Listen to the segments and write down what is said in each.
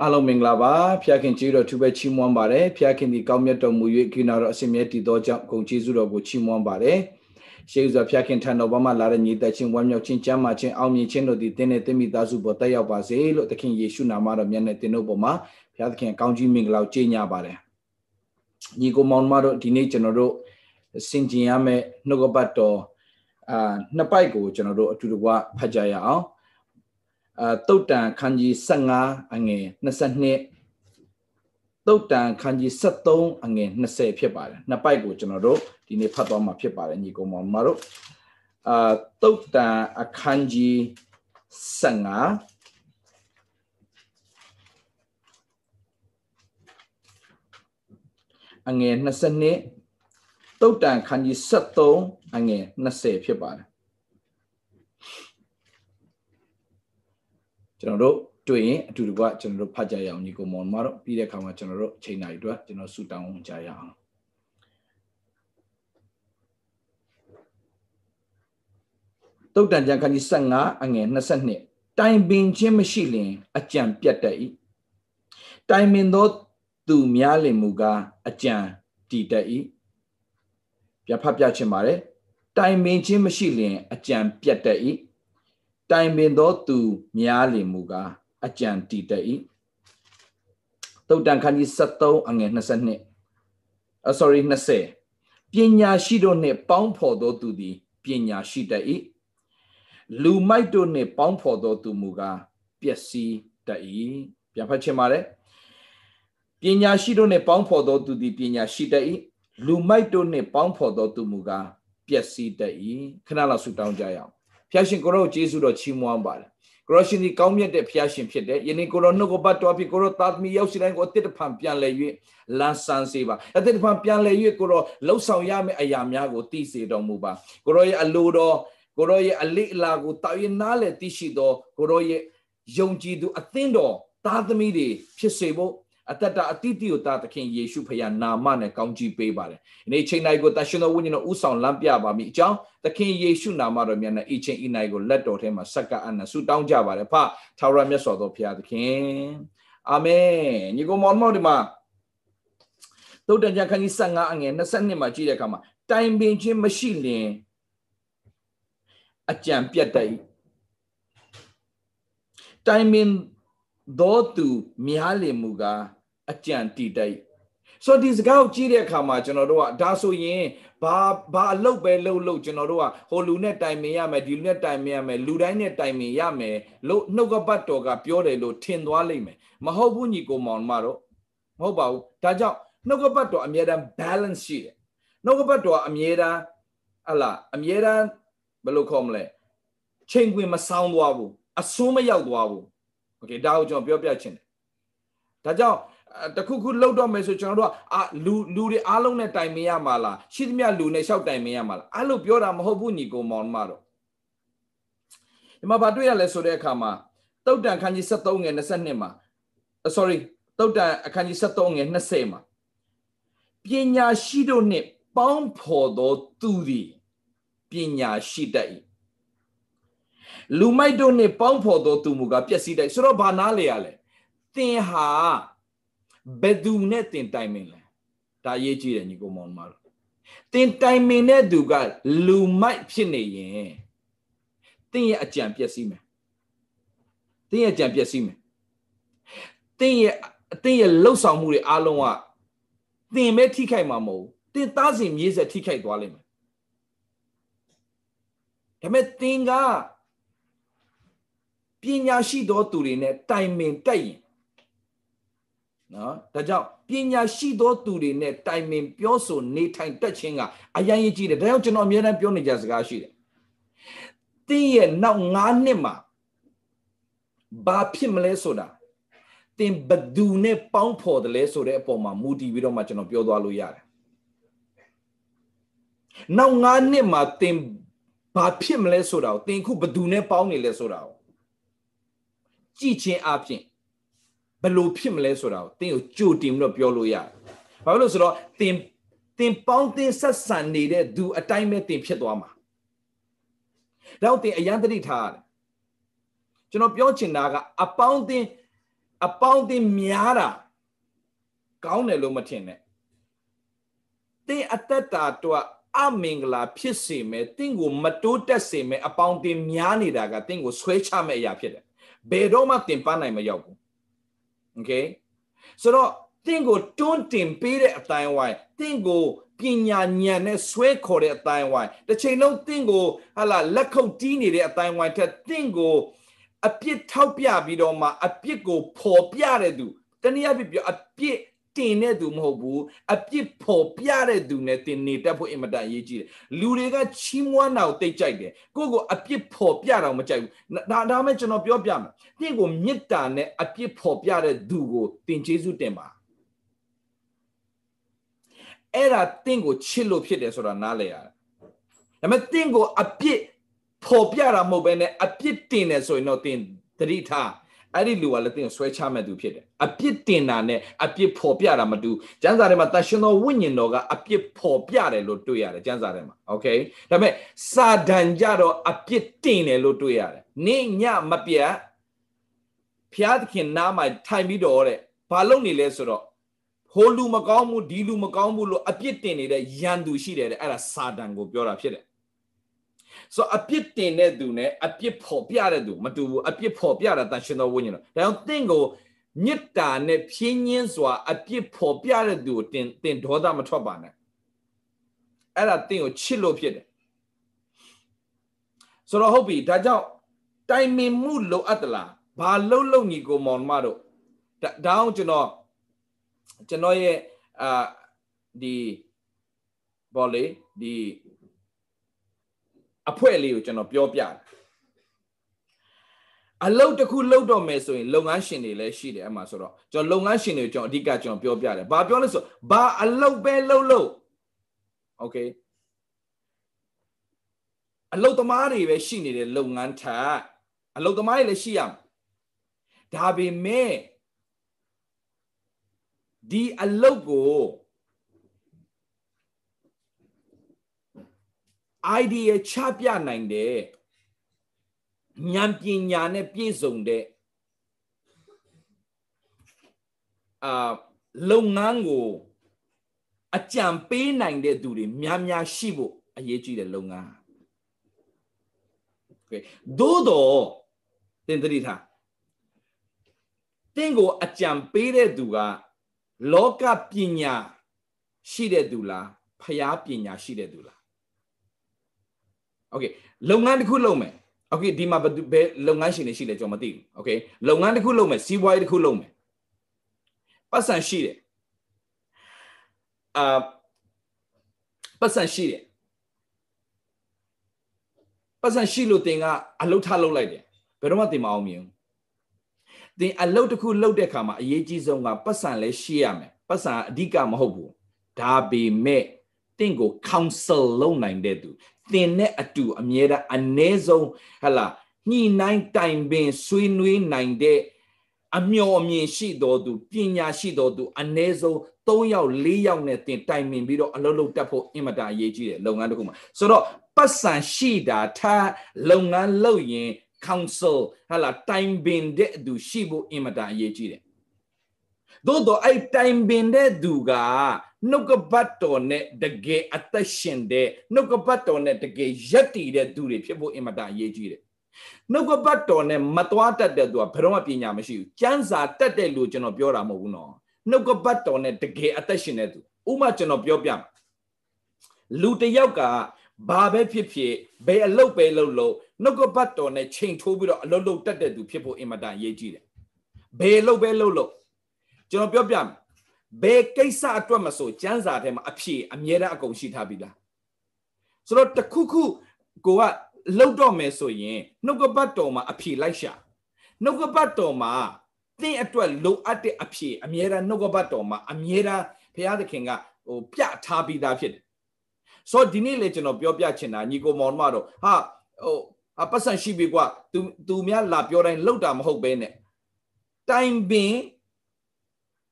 အားလုံးမင်္ဂလာပါဖျားခင်ကျေးတော်သူပဲချီးမွမ်းပါတယ်ဖျားခင်ဒီကောင်းမြတ်တော်မူ၍ကိနာတော်အစင်မြဲတည်သောကြောင့်ဂုဏ်ကျေးဇူးတော်ကိုချီးမွမ်းပါတယ်ရှေးဥစွာဖျားခင်ထံတော်ဘာမှလာတဲ့ညီသက်ချင်းဝမ်းမြောက်ခြင်းကျမ်းမာခြင်းအောင်မြင်ခြင်းတို့သည်တင်းနဲ့တင်းမိသားစုပေါ်တက်ရောက်ပါစေလို့သခင်ယေရှုနာမတော်မြတ်နဲ့တင်းတို့ပေါ်မှာဖျားသခင်ကောင်းကြီးမင်္ဂလာကိုကြေညာပါတယ်ညီကိုမောင်မတို့ဒီနေ့ကျွန်တော်တို့စင်ကျင်ရမယ့်နှုတ်ကပတ်တော်အာနှစ်ပိုက်ကိုကျွန်တော်တို့အတူတကွဖတ်ကြရအောင် အာတုတ်တန်ခန်းကြီး15အငယ်22တုတ်တန်ခန်းကြီး73အငယ်20ဖြစ်ပါတယ်နှစ်ပိုက်ကိုကျွန်တော်တို့ဒီနေ့ဖတ်သွားမှာဖြစ်ပါတယ်ညီကောင်မောင်မတို့အာတုတ်တန်အခန်းကြီး15အငယ်22တုတ်တန်ခန်းကြီး73အငယ်20ဖြစ်ပါတယ် ကျွန်တော်တို့တွေ့ရင်အတူတကွကျွန်တော်တို့ဖတ်ကြရအောင်ညီကိုမောင်မတို့ပြီးတဲ့အခါမှာကျွန်တော်တို့ချိန်နာရီအတွက်ကျွန်တော်ဆူတောင်းကြရအောင်တုတ်တန်ကြံခန်းကြီး15အငယ်22တိုင်ပင်ခြင်းမရှိလျင်အကြံပြတ်တတ်၏တိုင်ပင်သောသူများလင်မူကားအကြံတည်တတ်၏ပြဖတ်ပြခြင်းပါတယ်တိုင်ပင်ခြင်းမရှိလျင်အကြံပြတ်တတ်၏ တိုင်ပင်သောသူများလင်မူကားအကြံတည်တတ်၏တုတ်တန်ခန်းကြီး73အငယ်22အ sorry 20ပညာရှိတို့နှင့်ပေါင်းဖော်သောသူသည်ပညာရှိတတ်၏လူမိုက်တို့နှင့်ပေါင်းဖော်သောသူမူကားပျက်စီးတတ်၏ပြန်ဖတ်ချင်ပါတယ်ပညာရှိတို့နှင့်ပေါင်းဖော်သောသူသည်ပညာရှိတတ်၏လူမိုက်တို့နှင့်ပေါင်းဖော်သောသူမူကားပျက်စီးတတ်၏ခဏလောက်ဆူတောင်းကြရအောင် ဖျားရှင်ကိုရောယေရှုတော်ချီးမွမ်းပါတယ်ကိုရောရှင်ဒီကောင်းမြတ်တဲ့ဖျားရှင်ဖြစ်တယ်ယနေ့ကိုရောနှုတ်ကပတ်တော်ဖြစ်ကိုရောသာသမီရောက်စီတိုင်းကိုအတစ်တဖန်ပြန်လဲ၍လန်းဆန်းစေပါအတစ်တဖန်ပြန်လဲ၍ကိုရောလှုပ်ဆောင်ရမယ့်အရာများကိုသိစေတော်မူပါကိုရောရဲ့အလိုတော်ကိုရောရဲ့အလေးအလာကိုတာရနားလေသိရှိတော်ကိုရောရဲ့ယုံကြည်သူအသင်းတော်သားသမီးတွေဖြစ်စေဖို့ အတ္တအတိတိကိုတာသခင်ယေရှုဖခင်နာမနဲ့ကောင်းကြီးပေးပါတယ်။ဒီနေ့ချိန်တိုင်းကိုတရှင်တော်ဝိညာဉ်တော်ဥဆောင်လမ်းပြပါမိအကြောင်းသခင်ယေရှုနာမတော်မြတ်နဲ့ဤချိန်ဤနိုင်ကိုလက်တော်ထဲမှာဆက်ကပ်အနဆုတောင်းကြပါတယ်။ဖထာဝရမြတ်စွာသောဘုရားသခင်။အာမင်။ညီကောင်မောင်မောင်ဒီမှာသုတ်တန်ကျမ်းခန်းကြီး15အငယ်22မှာကြည့်တဲ့အခါမှာတိုင်ပင်ခြင်းမရှိလင်အကြံပြတ်တတ်၏တိုင်ပင် သောသူများလင်မူကားအကြံတည်တတ်ဆိုဒီစကားကိုကြည့်တဲ့အခါမှာကျွန်တော်တို့ကဒါဆိုရင်ဘာဘာအလုပ်ပဲလုပ်လို့ကျွန်တော်တို့ကဟိုလူနဲ့တိုင်ပင်ရမယ်ဒီလူနဲ့တိုင်ပင်ရမယ်လူတိုင်းနဲ့တိုင်ပင်ရမယ်လို့နှုတ်ကပတ်တော်ကပြောတယ်လို့ထင်သွားလိမ့်မယ်မဟုတ်ဘူးညီကိုမောင်မတို့မဟုတ်ပါဘူးဒါကြောင့်နှုတ်ကပတ်တော်အမြဲတမ်း balance ရှိတယ်နှုတ်ကပတ်တော်အမြဲတမ်းဟလာအမြဲတမ်းဘယ်လိုခေါ်မလဲချိန်ခွင်မဆောင်းသွားဘူးအဆိုးမရောက်သွားဘူး โอเคဒါကိုကျွန်တော်ပြောပြချင်တယ်ဒါကြောင့်တခုခုလောက်တော့မယ်ဆိုကျွန်တော်တို့ကအာလူလူတွေအားလုံးနဲ့တိုင်မင်ရမှာလားရှိသမျှလူနဲ့လျှောက်တိုင်မင်ရမှာလားအဲ့လိုပြောတာမဟုတ်ဘူးညီကိုမောင်မတော့ဒီမှာဗာတွေ့ရလဲဆိုတဲ့အခါမှာတုတ်တန်ခန်းကြီး73ငယ်22မှာ sorry တုတ်တန်အခန်းကြီး73ငယ်20မှာပညာရှိတို့နှင့်ပေါင်းဖော်သောသူသည်ပညာရှိတတ်၏ လူမိုက်တို့နှင့်ပေါင်းဖော်သောသူမူကားပျက်စီးတတ်ဆိုတော့ဘာနားလေရလဲသင်ဟာဘယ်သူနဲ့တင်တိုင်မင်လဲဒါအရေးကြီးတယ်ညီကိုမောင်မတို့တင်တိုင်မင်တဲ့သူကလူမိုက်ဖြစ်နေရင်တင်ရဲ့အကြံပျက်စီးမယ်တင်ရဲ့အကြံပျက်စီးမယ်တင်ရဲ့တင်ရဲ့လှုပ်ဆောင်မှုတွေအားလုံးကတင်ပဲထိခိုက်မှာမဟုတ်တင်သားစဉ်မြေးဆက်ထိခိုက်သွားလိမ့်မယ်ဒါပေမဲ့တင်က ပညာရှိသောသူတွေနဲ့တိုင်ပင်တက်ရင်နော်ဒါကြောင့်ပညာရှိသောသူတွေနဲ့တိုင်ပင်ပြောဆိုနေထိုင်တက်ခြင်းကအရင်ရကြီးတယ်ဒါကြောင့်ကျွန်တော်အများအားပြောနေကြစကားရှိတယ်တင်းရဲ့နောက်9နှစ်မှာဘာဖြစ်မလဲဆိုတာတင်ဘဒူနဲ့ပေါင်းဖော်တယ်လဲဆိုတဲ့အပေါ်မှာမူတည်ပြီးတော့မှကျွန်တော်ပြောသွားလို့ရတယ်နောက်9နှစ်မှာတင်ဘာဖြစ်မလဲဆိုတာကိုသင်ခုဘသူနဲ့ပေါင်းနေလဲဆိုတာကို ကြည့်ချင်းအပြင်ဘလို့ဖြစ်မလဲဆိုတာကိုသင်ကိုကြိုတင်ပြီးတော့ပြောလို့ရတယ်။ဘာလို့လဲဆိုတော့သင်သင်ပေါင်းသင်ဆက်ဆံနေတဲ့သူအတိုင်းပဲသင်ဖြစ်သွားမှာ။ဒါတော့သင်အရန်တတိထားရတယ်။ကျွန်တော်ပြောချင်တာကအပေါင်းသင်အပေါင်းသင်များတာကောင်းတယ်လို့မထင်နဲ့။သင်အတ္တတာတော့အမင်္ဂလာဖြစ်စေမယ်တင့်ကိုမတိုးတက်စေမယ်အပေါင်းတင်များနေတာကတင့်ကိုဆွဲချမဲ့အရာဖြစ်တယ် ဘယ်တော့မှတင်ပန်းနိုင်မရောက်ဘူးโอเคဆိုတော့တင့်ကိုတွန်းတင်ပေးတဲ့အတိုင်းဝိုင်းတင့်ကိုပညာဉာဏ်နဲ့ဆွဲခေါ်တဲ့အတိုင်းဝိုင်းတစ်ချိန်လုံးတင့်ကိုဟာလာလက်ခုပ်တီးနေတဲ့အတိုင်းဝိုင်းထက်တင့်ကိုအပြစ်ထောက်ပြပြီးတော့မှအပြစ်ကိုဖော်ပြတဲ့သူတနည်းအားဖြင့်ပြောအပြစ် တင်တဲ့သူမဟုတ်ဘူးအပြစ်ဖော်ပြတဲ့သူနဲ့တင်နေတတ်ဖို့အင်မတန်အရေးကြီးတယ်လူတွေကချီးမွမ်းတာကိုတိတ်ကြိုက်တယ်ကိုကိုအပြစ်ဖော်ပြတာကိုမကြိုက်ဘူးဒါဒါမဲ့ကျွန်တော်ပြောပြမယ်တင့်ကိုမေတ္တာနဲ့အပြစ်ဖော်ပြတဲ့သူကိုတင်ကျေးဇူးတင်ပါအဲ့ဒါတင့်ကိုချစ်လို့ဖြစ်တယ်ဆိုတာနားလည်ရတယ်ဒါပေမဲ့တင့်ကိုအပြစ်ဖော်ပြတာမဟုတ်ဘဲနဲ့အပြစ်တင်တယ်ဆိုရင်တော့တင်သတိထားအဲ့ဒီလူကလည်းတင်းဆွဲချမဲ့သူဖြစ်တယ် အပြစ်တင်တာနဲ့အပြစ်ဖော်ပြတာမတူကျမ်းစာထဲမှာတန်ရှင်တော်ဝိညာဉ်တော်ကအပြစ်ဖော်ပြတယ်လို့တွေ့ရတယ်ကျမ်းစာထဲမှာโอเคဒါပေမဲ့စာဒန်ကြတော့အပြစ်တင်တယ်လို့တွေ့ရတယ်နေညမပြတ်ဖျားသခင်နားမှာထိုင်ပြီးတော့တဲ့ဘာလုပ်နေလဲဆိုတော့ဟိုလူမကောင်းဘူးဒီလူမကောင်းဘူးလို့အပြစ်တင်နေတဲ့ယန်သူရှိတယ်တဲ့အဲ့ဒါစာဒန်ကိုပြောတာဖြစ်တယ်ဆိုအပြစ်တင်တဲ့သူနဲ့အပြစ်ဖော်ပြတဲ့သူမတူဘူးအပြစ်ဖော်ပြတာတန်ရှင်တော်ဝိညာဉ်တော်ဒါကြောင့်တင့်ကို မေတ္တာနဲ့ဖြင်းညင်းစွာအပြစ်ဖော်ပြတဲ့သူကိုတင်တင်ဒေါသမထွက်ပါနဲ့အဲ့ဒါတင့်ကိုချစ်လို့ဖြစ်တယ်ဆိုတော့ဟုတ်ပြီဒါကြောင့်တိုင်မင်မှုလိုအပ်သလားဘာလှုပ်လှုပ်ညီကိုမောင်မတို့ဒါအောင်ကျွန်တော်ကျွန်တော်ရဲ့အာဒီဘောလေဒီအဖွဲ့လေးကိုကျွန်တော်ပြောပြတယ် အလုပ်တစ်ခုလုပ်တော့မယ်ဆိုရင်လုပ်ငန်းရှင်တွေလည်းရှိတယ်အဲ့မှာဆိုတော့ကျွန်တော်လုပ်ငန်းရှင်တွေကျွန်တော်အဓိကကျွန်တော်ပြောပြတယ်ဘာပြောလဲဆိုဘာအလုပ်ပဲလုပ်လို့ okay အလုပ်သမားတွေပဲရှိနေတဲ့လုပ်ငန်းထက်အလုပ်သမားတွေလည်းရှိရမယ်ဒါပေမဲ့ဒီအလုပ်ကို idea ချပြနိုင်တယ် ဉာဏ်ပညာနဲ့ပြည့်စုံတဲ့အာလုပ်ငန်းကိုအကြံပေးနိုင်တဲ့သူတွေများများရှိဖို့အရေးကြီးတယ်လုပ်ငန်း။ Okay သို့တော့သင်သတိထားသင်ကိုအကြံပေးတဲ့သူကလောကပညာရှိတဲ့သူလားဖျားပညာရှိတဲ့သူလား။ Okay လုပ်ငန်းတစ်ခုလုပ်မယ် โอเคဒီမှာဘယ်လုပ်ငန်းရှင်တွေရှိလဲကျွန်တော်မသိဘူးโอเคလုပ်ငန်းတစ်ခုလုပ်မယ်စီးပွားရေးတစ်ခုလုပ်မယ်ပတ်စံရှိတယ်အာပတ်စံရှိတယ်ပတ်စံရှိလို့တင်ကအလုတ်ထလုပ်လိုက်တယ်ဘယ်တော့မှတင်မအောင်မြင်ဘူးတင်အလုတ်တစ်ခုလုပ်တဲ့အခါမှာအရေးကြီးဆုံးကပတ်စံလည်းရှိရမယ်ပတ်စံအဓိကမဟုတ်ဘူးဒါပေမဲ့တင့်ကို counsel လုပ်နိုင်တဲ့သူ သင်နဲ့အတူအမြဲတမ်းအ ਨੇ ဆုံးဟလာညှိနှိုင်းတိုင်ပင်ဆွေးနွေးနိုင်တဲ့အမျော်အမြင်ရှိတော်သူပညာရှိတော်သူအ ਨੇ ဆုံး3ယောက်4ယောက်နဲ့တင်တိုင်ပင်ပြီးတော့အလုပ်လုပ်တတ်ဖို့အင်မတန်အရေးကြီးတယ်လုပ်ငန်းတစ်ခုမှာဆိုတော့ပတ်စံရှိတာထားလုပ်ငန်းလုပ်ရင် council ဟာလာတိုင်ပင်တဲ့သူရှိဖို့အင်မတန်အရေးကြီးတယ်သို့တော့အဲ့တိုင်ပင်တဲ့သူက နှုတ်ကပတ်တော်နဲ့တကယ်အသက်ရှင်တဲ့နှုတ်ကပတ်တော်နဲ့တကယ်ယက်တည်တဲ့သူတွေဖြစ်ဖို့အင်မတန်အရေးကြီးတယ်နှုတ်ကပတ်တော်နဲ့မသွားတတ်တဲ့သူကဘယ်တော့မှပညာမရှိဘူးကျမ်းစာတတ်တဲ့လူကျွန်တော်ပြောတာမဟုတ်ဘူးနော်နှုတ်ကပတ်တော်နဲ့တကယ်အသက်ရှင်တဲ့သူဥမာကျွန်တော်ပြောပြမယ်လူတယောက်ကဘာပဲဖြစ်ဖြစ်ဘယ်အလုပ်ပဲလုပ်လို့နှုတ်ကပတ်တော်နဲ့ချိန်ထိုးပြီးတော့အလုပ်လုပ်တတ်တဲ့သူဖြစ်ဖို့အင်မတန်အရေးကြီးတယ်ဘယ်အလုပ်ပဲလုပ်လို့ကျွန်တော်ပြောပြမယ် ဘယ်ကိစ္စအတွက်မဆိုကျမ်းစာထဲမှာအဖြေအမြဲတမ်းအကုန်ရှိထားပြီလားဆိုတော့တခုခုကိုကလှုပ်တော့မယ်ဆိုရင်နှုတ်ကပတ်တော်မှာအဖြေလိုက်ရှာနှုတ်ကပတ်တော်မှာသင်အတွက်လိုအပ်တဲ့အဖြေအမြဲတမ်းနှုတ်ကပတ်တော်မှာအမြဲတမ်းဘုရားသခင်ကဟိုပြထားပြီးသားဖြစ်တယ်ဆိုတော့ဒီနေ့လေကျွန်တော်ပြောပြချင်တာညီကိုမောင်မတော့ဟာဟိုအပတ်စံရှိပြီကွာသူသူများလာပြောတိုင်းလောက်တာမဟုတ်ပဲနဲ့တိုင်ပင်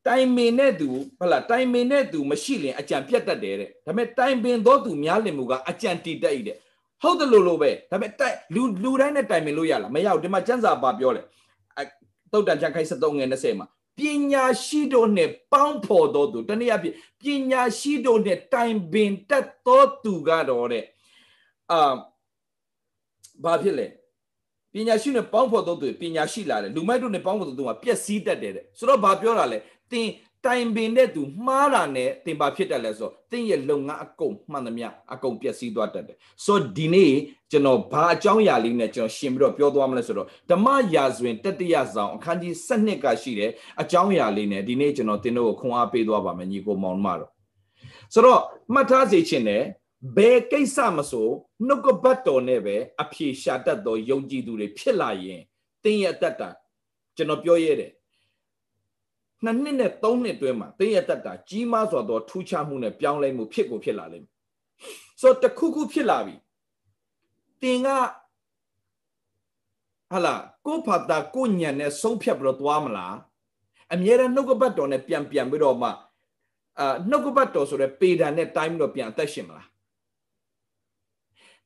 တိုင်ပင်နဲ့သူဟလာတိုင်ပင်နဲ့သူမရှိရင်အကြံပြတ်တတ်တယ်တဲ့ဒါပေမဲ့တိုင်ပင်တော့သူများလင်မှုကအကြံတည်တတ် ਈ တဲ့ဟုတ်တယ်လို့လို့ပဲဒါပေမဲ့တိုင်လူလူတိုင်းနဲ့တိုင်ပင်လို့ရလားမရဘူးဒီမှာကျန်းစာပါပြောတယ်တုတ်တန်ချန်ခိုင်73ငယ်20မှာပညာရှိတို့နဲ့ပေါင်းဖော်တော်သူတနည်းအားဖြင့်ပညာရှိတို့နဲ့တိုင်ပင်တတ်တော်သူကတော့တဲ့အာဘာဖြစ်လဲပညာရှိနဲ့ပေါင်းဖော်တော်သူပညာရှိလာတယ်လူမိုက်တို့နဲ့ပေါင်းဖော်တော်သူကပျက်စီးတတ်တယ်တဲ့ဆိုတော့ဘာပြောတာလဲ သင်တိုင်ပင်တဲ့သူမှားတာနဲ့သင်ဘာဖြစ်တတ်လဲဆိုတော့သင်ရဲ့လုပ်ငန်းအကုန်မှန်သမျှအကုန်ပျက်စီးသွားတတ်တယ်ဆိုတော့ဒီနေ့ကျွန်တော်ဘာအကြောင်းအရာလေးနဲ့ကျွန်တော်ရှင်းပြီးတော့ပြောသွားမလဲဆိုတော့ဓမ္မရာဇဝင်တတိယဆောင်အခန်းကြီး7ကရှိတယ်အကြောင်းအရာလေးနဲ့ဒီနေ့ကျွန်တော်သင်တို့ကိုခွန်အားပေးသွားပါမယ်ညီကိုမောင်မတော်ဆိုတော့မှတ်ထားစေချင်တယ်ဘယ်ကိစ္စမဆိုနှုတ်ကပတ်တော်နဲ့ပဲအဖြေရှာတတ်သောယုံကြည်သူတွေဖြစ်လာရင်သင်ရဲ့အတ္တကျွန်တော်ပြောရဲတယ် နှစ်နှစ်နဲ့သုံးနှစ်တွင်းမှာတင်းရတတ်တာကြီးမားစွာသောထူးခြားမှုနဲ့ပြောင်းလဲမှုဖြစ်ကိုဖြစ်လာလိမ့်မယ်။ဆိုတော့တခုခုဖြစ်လာပြီ။တင်ကဟာလာကိုဖတ်တာကိုညံနဲ့ဆုံးဖြတ်ပြီးတော့သွားမလား။အမြဲတမ်းနှုတ်ကပတ်တော်နဲ့ပြန်ပြန်ပြီးတော့မှအာနှုတ်ကပတ်တော်ဆိုတဲ့ပေဒံနဲ့တိုင်းပြီးတော့ပြန်အသက်ရှင်မလား။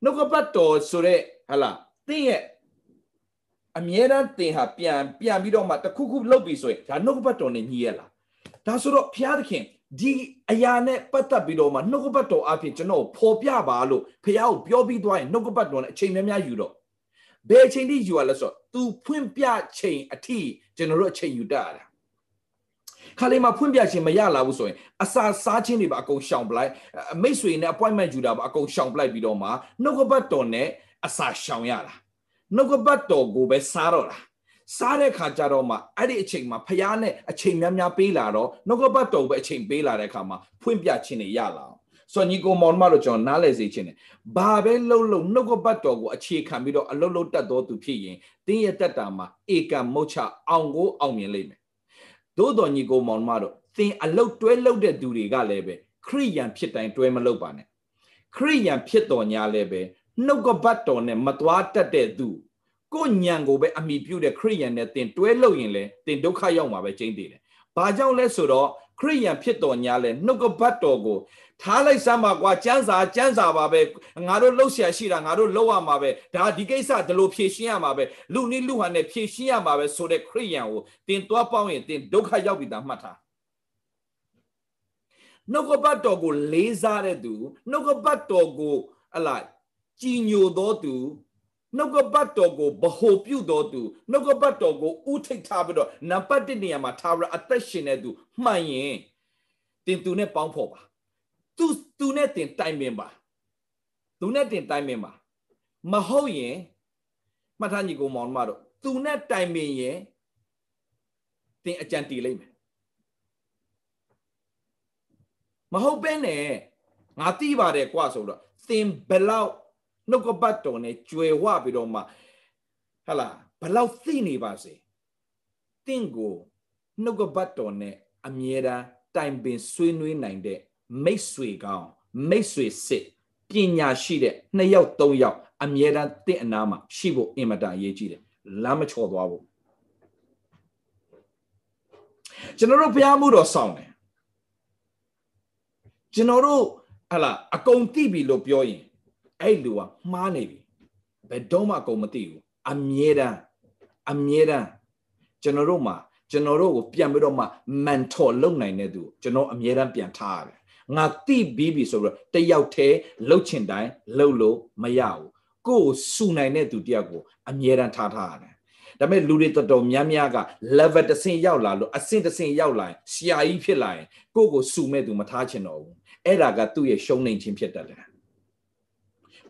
နှုတ်ကပတ်တော်ဆိုတဲ့ဟာလာတင်းရဲ့ အမြဲတမ်းသင်ဟာပြန်ပြန်ပြီးတော့မှတခုခုလုပ်ပြီဆိုရင်ဒါနှုတ်ကပတ်တော်နဲ့ညီရလားဒါဆိုတော့ဘုရားသခင်ဒီအရာနဲ့ပတ်သက်ပြီးတော့မှနှုတ်ကပတ်တော်အပြင်ကျွန်တော်ဖော်ပြပါလို့ဘုရားကိုပြောပြီးသွားရင်နှုတ်ကပတ်တော်နဲ့အချိန်များများယူတော့ဘယ်အချိန်ထိယူရလဲဆိုတော့ तू ဖွင့်ပြချိန်အထိကျွန်တော်တို့အချိန်ယူတတ်ရတာခါလေးမှာဖွင့်ပြခြင်းမရလာဘူးဆိုရင်အစာစားခြင်းတွေပါအကုန်ရှောင်ပလိုက်မိတ်ဆွေနဲ့ appointment ယူတာပါအကုန်ရှောင်ပလိုက်ပြီးတော့မှနှုတ်ကပတ်တော်နဲ့အစာရှောင်ရတာ နှုတ်ကပတ်တော်ကိုပဲစားတော့တာစားတဲ့ခါကျတော့မှအဲ့ဒီအချိန်မှာဖျားနဲ့အချိန်များများပေးလာတော့နှုတ်ကပတ်တော်ပဲအချိန်ပေးလာတဲ့ခါမှာဖွင့်ပြခြင်းတွေရလာအောင်ဆိုညီကိုမောင်မတို့ကျွန်တော်နားလည်စေခြင်းတယ်ဘာပဲလှုပ်လှုပ်နှုတ်ကပတ်တော်ကိုအခြေခံပြီးတော့အလုတ်လုတ်တတ်တော်သူဖြစ်ရင်တင်းရဲ့တက်တာမှာဧကံမုတ်ချအောင်ကိုအောင်မြင်လိမ့်မယ်သို့တော်ညီကိုမောင်မတို့သင်အလုတ်တွဲလုတ်တဲ့သူတွေကလည်းပဲခရိယန်ဖြစ်တိုင်းတွဲမလုတ်ပါနဲ့ခရိယန်ဖြစ်တော်ညာလည်းပဲ နှုတ်ကပတ်တော်နဲ့မသွားတတ်တဲ့သူကိုညံကိုပဲအမိပြုတဲ့ခရိယန်နဲ့တင်တွဲလို့ရင်လေတင်ဒုက္ခရောက်မှာပဲကျင်းသေးတယ်။ဘာကြောင့်လဲဆိုတော့ခရိယန်ဖြစ်တော်ညာလဲနှုတ်ကပတ်တော်ကိုထားလိုက်စမ်းပါကွာကျန်းစာကျန်းစာပါပဲငါတို့လှုပ်ရှားရှိတာငါတို့လှုပ်ရမှာပဲဒါဒီကိစ္စဒီလိုဖြေရှင်းရမှာပဲလူနည်းလူဟန်နဲ့ဖြေရှင်းရမှာပဲဆိုတဲ့ခရိယန်ကိုတင်သွားပေါင်းရင်တင်ဒုက္ခရောက်ပြီသားမှတ်ထားနှုတ်ကပတ်တော်ကိုလေးစားတဲ့သူနှုတ်ကပတ်တော်ကိုအလား ကြည်ညိုသောသူနှုတ်ကပတ်တော်ကိုဗဟိုပြုတော်သူနှုတ်ကပတ်တော်ကိုဥထိတ်ထားပြီးတော့နံပါတ်1နေရာမှာထားပြီးအသက်ရှင်တဲ့သူမှန်ရင်တင်သူနဲ့ပေါင်းဖော်ပါသူသူနဲ့တင်တိုင်ပင်ပါသူနဲ့တင်တိုင်ပင်ပါမဟုတ်ရင်မှတ်ထားညီကိုမောင်မတို့သူနဲ့တိုင်ပင်ရင်တင်အကြံတီလိမ့်မယ်မဟုတ်ပဲနဲ့ငါတိပါတယ်ကွာဆိုတော့သင်ဘလောက် နှုတ်ကပတ်တော်နဲ့ကြွယ်ဝပြီးတော့မှဟလာဘလောက်သိနေပါစေတင့်ကိုနှုတ်ကပတ်တော်နဲ့အမြဲတမ်းတိုင်ပင်ဆွေးနွေးနိုင်တဲ့မိတ်ဆွေကောင်းမိတ်ဆွေစစ်ပညာရှိတဲ့နှစ်ယောက်သုံးယောက်အမြဲတမ်းတင့်အနာမှာရှိဖို့အင်မတန်အရေးကြီးတယ်လမ်းမချော်သွားဘူးကျွန်တော်တို့ဘုရားမှုတော်ဆောင်တယ်ကျွန်တော်တို့ဟလာအကုန်တိပြီလို့ပြောရင် အဲ့လူကမှားနေပြီဘယ်တော့မှအကုန်မသိဘူးအမြဲတမ်းအမြဲတမ်းကျွန်တော်တို့မှာကျွန်တော်တို့ကိုပြန်ပြီးတော့မှ mentor လုပ်နိုင်တဲ့သူကျွန်တော်အမြဲတမ်းပြန်ထားရတယ်ငါတိပြီးပြီဆိုတော့တယောက်တည်းလှုပ်ချင်တိုင်းလှုပ်လို့မရဘူးကိုယ်စူနိုင်တဲ့သူတယောက်ကိုအမြဲတမ်းထားထားရတယ်ဒါပေမဲ့လူတွေတော်တော်များများက level တစ်ဆင့်ရောက်လာလို့အဆင့်တစ်ဆင့်ရောက်လာရင်ဆရာကြီးဖြစ်လာရင်ကိုယ့်ကိုစူမဲ့သူမထားချင်တော့ဘူးအဲ့ဒါကသူ့ရဲ့ရှုံးနေခြင်းဖြစ်တတ်တယ်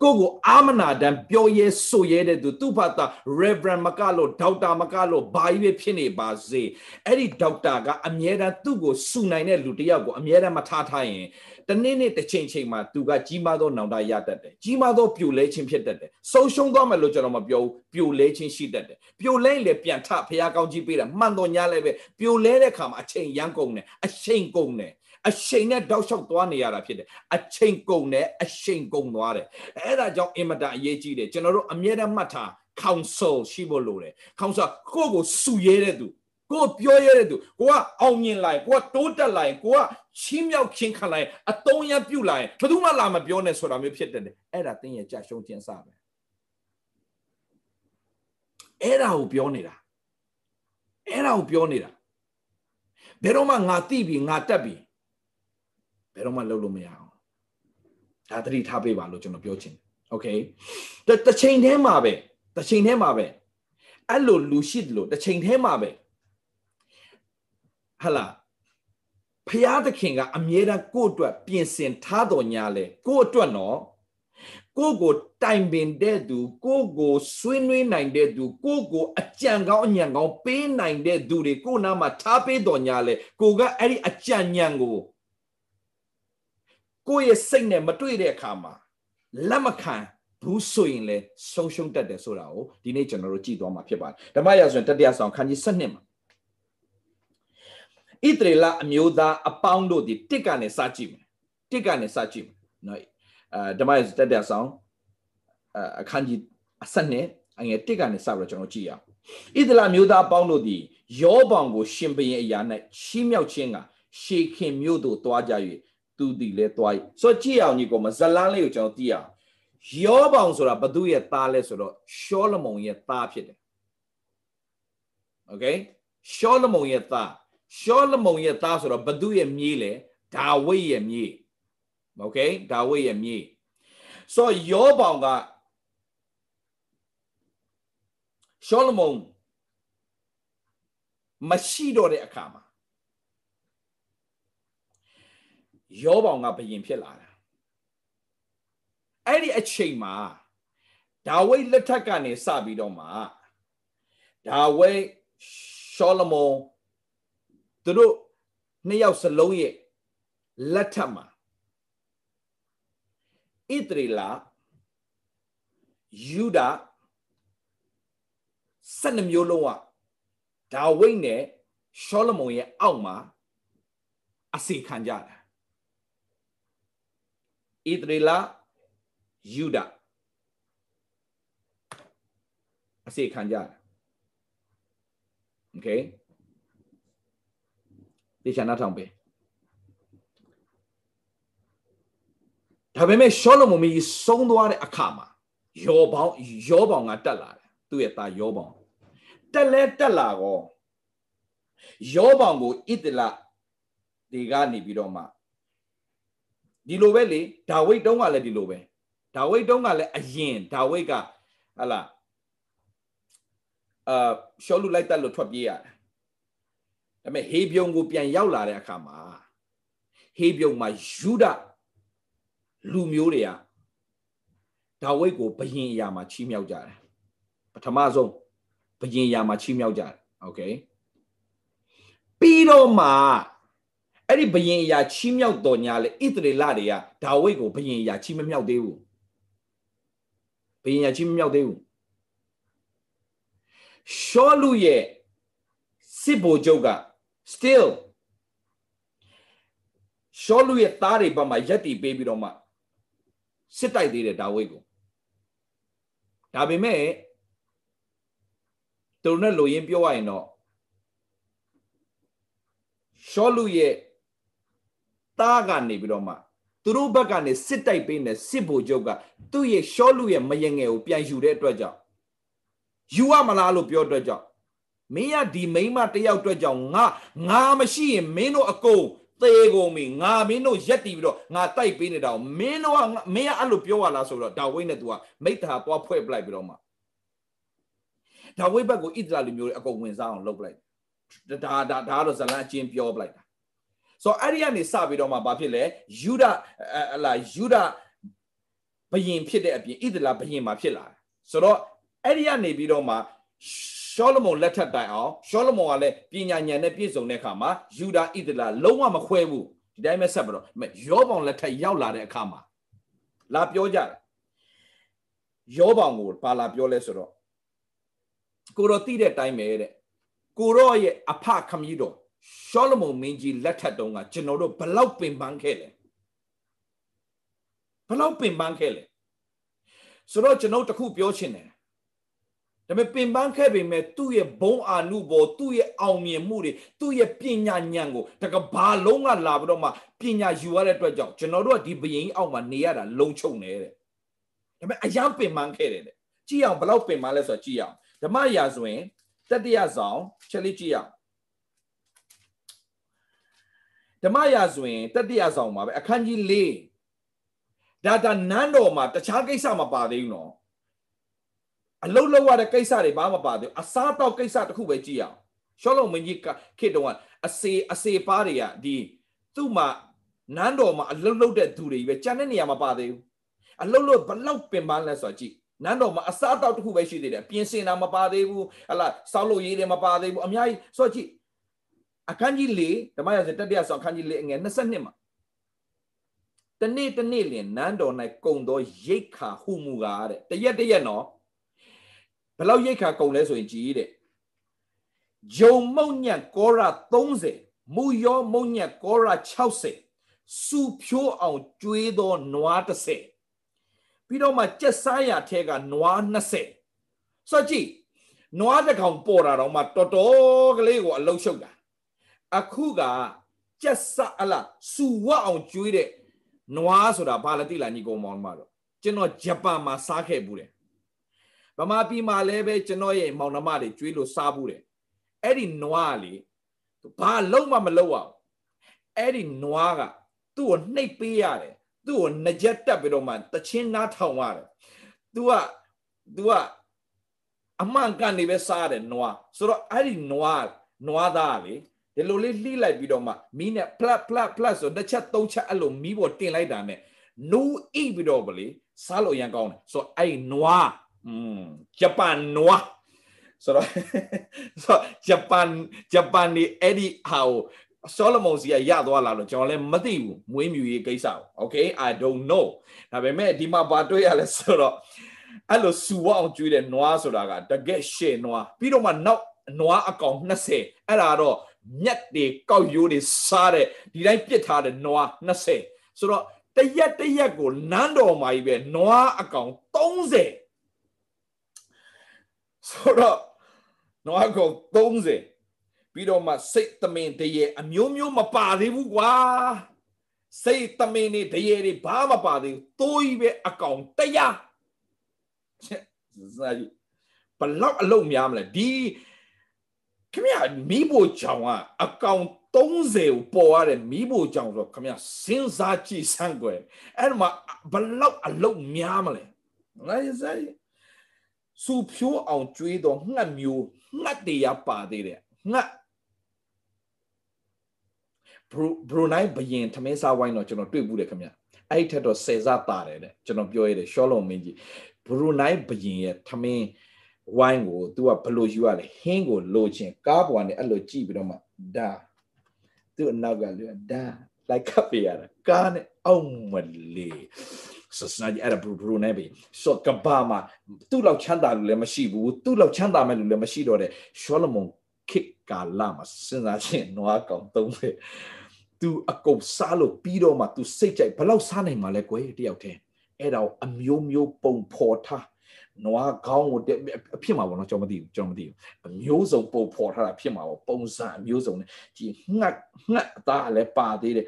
ကိုကိုအာမနာတန်ပြောရဲဆိုရဲတဲ့သူသူ့ဘာသာ reverend မကလို့ဒေါက်တာမကလို့ဘာကြီးပဲဖြစ်နေပါစေအဲ့ဒီဒေါက်တာကအမြဲတမ်းသူ့ကိုစူနိုင်တဲ့လူတယောက်ကိုအမြဲတမ်းမထားထားရင်တနေ့နေ့တစ်ချိန်ချိန်မှာသူကကြီးမားသောနောင်တရတတ်တယ်ကြီးမားသောပြိုလဲခြင်းဖြစ်တတ်တယ်ဆုံးရှုံးသွားမယ်လို့ကျွန်တော်မပြောဘူးပြိုလဲခြင်းရှိတတ်တယ်ပြိုလဲရင်လည်းပြန်ထဖះကောင်းကြီးပေးတာမှန်တော်ညာလည်းပဲပြိုလဲတဲ့ခါမှာအချိန်ရမ်းကုန်တယ်အချိန်ကုန်တယ် အချိန်နဲ့တောက်လျှောက်သွားနေရတာဖြစ်တယ်အချိန်ကုန်တယ်အချိန်ကုန်သွားတယ်အဲ့ဒါကြောင့်အင်မတန်အရေးကြီးတယ်ကျွန်တော်တို့အမြဲတမ်းမှတ်ထား council ရှိဖို့လိုတယ် council ကိုယ့်ကိုစုရဲတဲ့သူကိုပြောရတဲ့သူကိုကအောင်မြင်လိုက်ကိုကတိုးတက်လိုက်ကိုကချင်းမြောက်ချင်းခံလိုက်အတုံးရပြုတ်လိုက်ဘယ်သူမှလာမပြောနဲ့ဆိုတာမျိုးဖြစ်တယ်အဲ့ဒါတင်းရဲ့ကြာရှုံးခြင်းစပဲအဲ့ဒါကိုပြောနေတာအဲ့ဒါကိုပြောနေတာဘယ်တော့မှငါတိပြီငါတက်ပြီ ဘယ်တော့မှလုပ်လို့မရအောင်ဒါသတိထားပေးပါလို့ကျွန်တော်ပြောချင်โอเคတစ်ချိန်တည်းမှာပဲတစ်ချိန်တည်းမှာပဲအဲ့လိုလူရှိတယ်လို့တစ်ချိန်တည်းမှာပဲဟလာဖျားသခင်ကအမြဲတမ်းကိုယ့်အတွက်ပြင်ဆင်ထားတော်ညာလဲကိုယ့်အတွက်နော်ကိုကိုတိုင်ပင်တဲ့သူကိုကိုဆွေးနွေးနိုင်တဲ့သူကိုကိုအကြံကောင်းအညံကောင်းပေးနိုင်တဲ့သူတွေကိုနားမှာထားပေးတော်ညာလဲကိုကအဲ့ဒီအကြံဉာဏ် ကိုကိုရဲ့စိတ်နဲ့မတွေ့တဲ့အခါမှာလက်မခံဘူးဆိုရင်လေဆုံးရှုံးတတ်တယ်ဆိုတာကိုဒီနေ့ကျွန်တော်တို့ကြည့်သွားမှာဖြစ်ပါတယ်ဓမ္မရာဇဝင်တတိယဆောင်ခန်းကြီး7မှာဣသရေလအမျိုးသားအပေါင်းတို့ဒီတစ်ကနေစကြည့်မယ်တစ်ကနေစကြည့်မယ်နော်အဲဓမ္မရာဇဝင်တတိယဆောင်အခန်းကြီးအဆက်နဲ့အငယ်တစ်ကနေစပြီးတော့ကျွန်တော်ကြည့်ရအောင်ဣသရေလမျိုးသားအပေါင်းတို့ဒီယောဘောင်ကိုရှင်ဘရင်အရာ၌ချီးမြှောက်ခြင်းကရှေခင်မြို့သို့တွားကြ၍ သူဒီလဲတွား၍ဆိုကြည့်အောင်ညီကောင်မဇလန်းလေးကိုကျွန်တော်သိရအောင်ယောဘောင်ဆိုတာဘသူရဲ့သားလဲဆိုတော့ရှောလမုန်ရဲ့သားဖြစ်တယ်โอเคရှောလမုန်ရဲ့သားရှောလမုန်ရဲ့သားဆိုတော့ဘသူရဲ့မြေးလဲဒါဝိဒ်ရဲ့မြေးโอเคဒါဝိဒ်ရဲ့မြေးဆိုယောဘောင်ကရှောလမုန်မရှိတော့တဲ့အခါမှာ ယောဘောင်ကဘယင်ဖြစ်လာတာအဲ့ဒီအချိန်မှာဒါဝိဒ်လက်ထက်ကနေစပြီးတော့မှဒါဝိဒ်ရှောလမုန်သူတို့နှစ်ယောက်စလုံးရဲ့လက်ထက်မှာဣသရေလယူဒာ12မျိုးလုံးကဒါဝိဒ်နဲ့ရှောလမုန်ရဲ့အောက်မှာအစီခံကြတာ ဣသရေလယူဒအစီခံကြတာโอเคဒီချာနာထောင်ပဲဒါပေမဲ့ရှောလမုန်မီဆုံးသွားတဲ့အခါမှာယောဘောင်ယောဘောင်ကတက်လာတယ်သူ့ရဲ့သားယောဘောင်တက်လဲတက်လာကောယောဘောင်ကိုဣတလဒီကနေပြီးတော့မှ ဒီလိုပဲလေဒါဝိဒ်တုံးကလည်းဒီလိုပဲဒါဝိဒ်တုံးကလည်းအရင်ဒါဝိဒ်ကဟလာအာရှောလူလိုက်တက်လို့ထွက်ပြေးရတယ်ဒါပေမဲ့ဟေပြုံကိုပြန်ရောက်လာတဲ့အခါမှာဟေပြုံမှာယူဒလူမျိုးတွေကဒါဝိဒ်ကိုဘယင်အရာမှာချီးမြှောက်ကြတယ်ပထမဆုံးဘယင်အရာမှာချီးမြှောက်ကြတယ်โอเคပြီးတော့မှ အဲ့ဒီဘယင်အရာချီးမြှောက်တော်ညာလေဣသရေလတွေကဒါဝိဒ်ကိုဘယင်အရာချီးမမြှောက်သေးဘူးဘယင်အရာချီးမမြှောက်သေးဘူးရှောလူရဲ့စစ်ဘိုလ်ချုပ်က still ရှောလူရဲ့သားတွေဘက်မှာယက်တီပေးပြီးတော့မှစစ်တိုက်သေးတယ်ဒါဝိဒ်ကိုဒါပေမဲ့သူတို့နဲ့လိုရင်းပြောရရင်တော့ရှောလူရဲ့ သားကနေပြီးတော့မှသူတို့ဘက်ကနေစစ်တိုက်ပေးနေစစ်ဘိုလ်ချုပ်ကသူ့ရဲ့ရှောလူရဲ့မယငယ်ကိုပြန်ယူတဲ့အတွက်ကြောင့်ယူရမလားလို့ပြောအတွက်ကြောင့်မင်းကဒီမိန်းမတယောက်အတွက်ကြောင့်ငါငါမရှိရင်မင်းတို့အကုန်သေကုန်ပြီငါမင်းတို့ရက်တီပြီးတော့ငါတိုက်ပေးနေတာကိုမင်းတို့ကမင်းကအဲ့လိုပြောရလားဆိုတော့ဒါဝိတ်နဲ့ तू ကမိတ္တာပွားဖွဲ့ပလိုက်ပြီးတော့မှဒါဝိတ်ဘက်ကိုဣသရာလူမျိုးတွေအကုန်ဝင်စားအောင်လုပ်ပလိုက်ဒါဒါဒါတော့ဇလန်အချင်းပြောပလိုက်တာ ဆိုတော့အဲ့ဒီကနေစပြီးတော့မှဘာဖြစ်လဲယူဒဟလာယူဒဘယင်ဖြစ်တဲ့အပြင်ဣသရာဘယင်မှာဖြစ်လာတယ်ဆိုတော့အဲ့ဒီကနေပြီးတော့မှရှောလမုန်လက်ထက်တိုင်အောင်ရှောလမုန်ကလည်းပညာဉာဏ်နဲ့ပြည့်စုံတဲ့အခါမှာယူဒာဣသလာလုံးဝမခွဲဘူးဒီတိုင်းပဲဆက်ပြီးတော့ယောဘောင်လက်ထက်ရောက်လာတဲ့အခါမှာလာပြောကြတယ်ယောဘောင်ကိုပါလာပြောလဲဆိုတော့ကိုတော့တိတဲ့အတိုင်းပဲတဲ့ကိုတော့ရဲ့အဖခမည်းတော် ရှောလမုန်မင်းကြီးလက်ထက်တုန်းကကျွန်တော်တို့ဘလောက်ပင်ပန်းခဲ့လဲဘလောက်ပင်ပန်းခဲ့လဲဆိုတော့ကျွန်တော်တခုပြောချင်တယ်ဒါပေမဲ့ပင်ပန်းခဲ့ပေမဲ့သူ့ရဲ့ဘုံအာနုဘောသူ့ရဲ့အောင်မြင်မှုတွေသူ့ရဲ့ပညာဉာဏ်ကိုတကဘာလုံးကလာပြီးတော့မှပညာယူရတဲ့အတွက်ကြောင့်ကျွန်တော်တို့ကဒီဘယင်းအောက်မှာနေရတာလုံချုံနေတဲ့ဒါပေမဲ့အယံပင်ပန်းခဲ့တယ်တဲ့ကြည့်အောင်ဘလောက်ပင်ပန်းလဲဆိုတော့ကြည့်အောင်ဓမ္မရာဆိုရင်တတိယဆောင်ချက်လေးကြည့်အောင် ဓမ္မရာဆိုရင်တတိယဆောင်မှာပဲအခန်းကြီး၄ဒါတာနန်းတော်မှာတခြားကိစ္စမပါသေးဘူးနော်အလုံးလုံးရတဲ့ကိစ္စတွေဘာမှမပါသေးဘူးအစားတောက်ကိစ္စတခုပဲကြည့်အောင်ရှောလုံးမင်းကြီးခေတ္တကအစေအစေပါတွေကဒီသူ့မှာနန်းတော်မှာအလုံးလုံးတဲ့သူတွေပဲကြံတဲ့နေရာမှာပါသေးဘူးအလုံးလုံးဘလောက်ပင်ပန်းလဲဆိုတော့ကြည့်နန်းတော်မှာအစားတောက်တခုပဲရှိသေးတယ်ပြင်ဆင်တာမပါသေးဘူးဟလာစောက်လို့ရေးတယ်မပါသေးဘူးအများကြီးဆိုတော့ကြည့် အခန်းကြီး၄ဓမ္မရာဇတတိယဆောင်အခန်းကြီး၄အငယ်22မှာတနေ့တနေ့လင်နန်းတော်၌ကုံသောရိတ်ခါဟုမူကားတဲ့တရက်တရက်နော်ဘယ်လောက်ရိတ်ခါကုံလဲဆိုရင်ကြည်တဲ့ဂျုံမုံညံကောရာ30မူယောမုံညံကောရာ60စူဖြိုးအောင်ကျွေးသောနွား30ပြီးတော့မှကြက်စားရထဲကနွား20ဆိုကြည့်နွားတစ်ကောင်ပေါ်တာတော့မှတော်တော်ကလေးကိုအလုံးရှုပ်တာ အခုကကြက်စားအလားစူဝအောင်ကျွေးတဲ့နွားဆိုတာဘာလဲသိလားညီကောင်မောင်မတော့ကျွန်တော်ဂျပန်မှာစားခဲ့ဘူးတယ်ဗမာပြည်မှာလည်းပဲကျွန်တော်ရဲ့မောင်နှမတွေကျွေးလို့စားဘူးတယ်အဲ့ဒီနွားလေဘာလုံးမမလုံးအောင်အဲ့ဒီနွားကသူ့ကိုနှိပ်ပေးရတယ်သူ့ကိုနှကြက်တက်ပြီးတော့မှတချင်းနားထောင်ရတယ် तू က तू ကအမှန်ကန်နေပဲစားတယ်နွားဆိုတော့အဲ့ဒီနွားနွားသားလေ ဒီလိုလေးလှိလိုက်ပြီးတော့မှမီးနဲ့ plat plat plat ဆိုတစ်ချက်သုံးချက်အဲ့လိုမီးပေါ်တင်လိုက်တာနဲ့နူးအိပြီးတော့ဗလေစားလို့ရန်ကောင်းတယ်ဆိုတော့အဲ့နွားอืมဂျပန်နွားဆိုတော့ဆိုဂျပန်ဂျပန်နေအဲ့ဒီဟာကိုဆောလမုန်စီကရသွားလာလို့ကျွန်တော်လည်းမသိဘူးမွေးမြူရေးကိစ္စကို okay i don't know ဒါပေမဲ့ဒီမှာဘာတွေ့ရလဲဆိုတော့အဲ့လိုစူဝအောင်ကျွေးတဲ့နွားဆိုတာကတကက်ရှေနွားပြီးတော့မှနောက်နွားအကောင်20အဲ့ဒါတော့ မြက်တွေကောက်ရိုးတွေစားတဲ့ဒီတိုင်းပစ်ထားတဲ့နွား20ဆိုတော့တရက်တရက်ကိုနန်းတော်မှာကြီးပဲနွားအကောင်30ဆိုတော့နွားအကောင်30ပြီးတော့မှစိတ်သမင်တရေအမျိုးမျိုးမပါသေးဘူးကွာစိတ်သမင်နေတရေတွေဘာမှမပါသေးဘူးတိုးကြီးပဲအကောင်တရားဇာကြီးဘလောက်အလုံးများမလဲဒီ ခင်ဗျမိဖို့ကြောင်ကအကောင်30ကိုပေါ်ရတဲ့မိဖို့ကြောင်ဆိုခင်ဗျစဉ်းစားကြည့်စမ်းကွယ်အဲ့မှာဘလောက်အလုံးများမလဲငါရစားစူဖြိုးအောင်ကျွေးတော့ငှက်မျိုးငှက်တရားပါသေးတယ်ငှက်ဘရူနိုင်းဘယင်ထမင်းစားဝိုင်းတော့ကျွန်တော်တွေ့ဘူးတယ်ခင်ဗျအဲ့ထက်တော့ဆယ်စားတာတယ်တဲ့ကျွန်တော်ပြောရတယ်ရှောလုံးမင်းကြီးဘရူနိုင်းဘယင်ရဲ့ထမင်း ဝိုင်းကို तू ကဘလို့ယူရလဲဟင်းကိုလိုချင်ကားပေါ်ကနေအဲ့လိုကြည့်ပြီးတော့မှဒါသူ့အနောက်ကလူဒါလိုက်ကပ်ပြရတာကားနဲ့အောင်မလေးဆစနာကြီးအဲ့ဒါဘရူဘရူနဲ့ပဲဆိုကဘာမှာသူ့လောက်ချမ်းသာလူလည်းမရှိဘူးသူ့လောက်ချမ်းသာမဲ့လူလည်းမရှိတော့တဲ့ရှောလမုန်ခေတ်ကာလမှာစဉ်းစားချင်းနွားကောင်သုံးပဲသူအကုတ်စားလို့ပြီးတော့မှသူစိတ်ကြိုက်ဘလောက်စားနိုင်မှာလဲကွယ်တယောက်တည်းအဲ့ဒါအမျိုးမျိုးပုံဖော်ထား နွားခေါင်းကိုအဖြစ်မှာပေါ့နော်ကျွန်တော်မသိဘူးကျွန်တော်မသိဘူးအမျိုးစုံပုံဖော်ထားတာဖြစ်မှာပေါ့ပုံစံအမျိုးစုံနဲ့ဒီငှက်ငှက်အသားလည်းပါသေးတယ်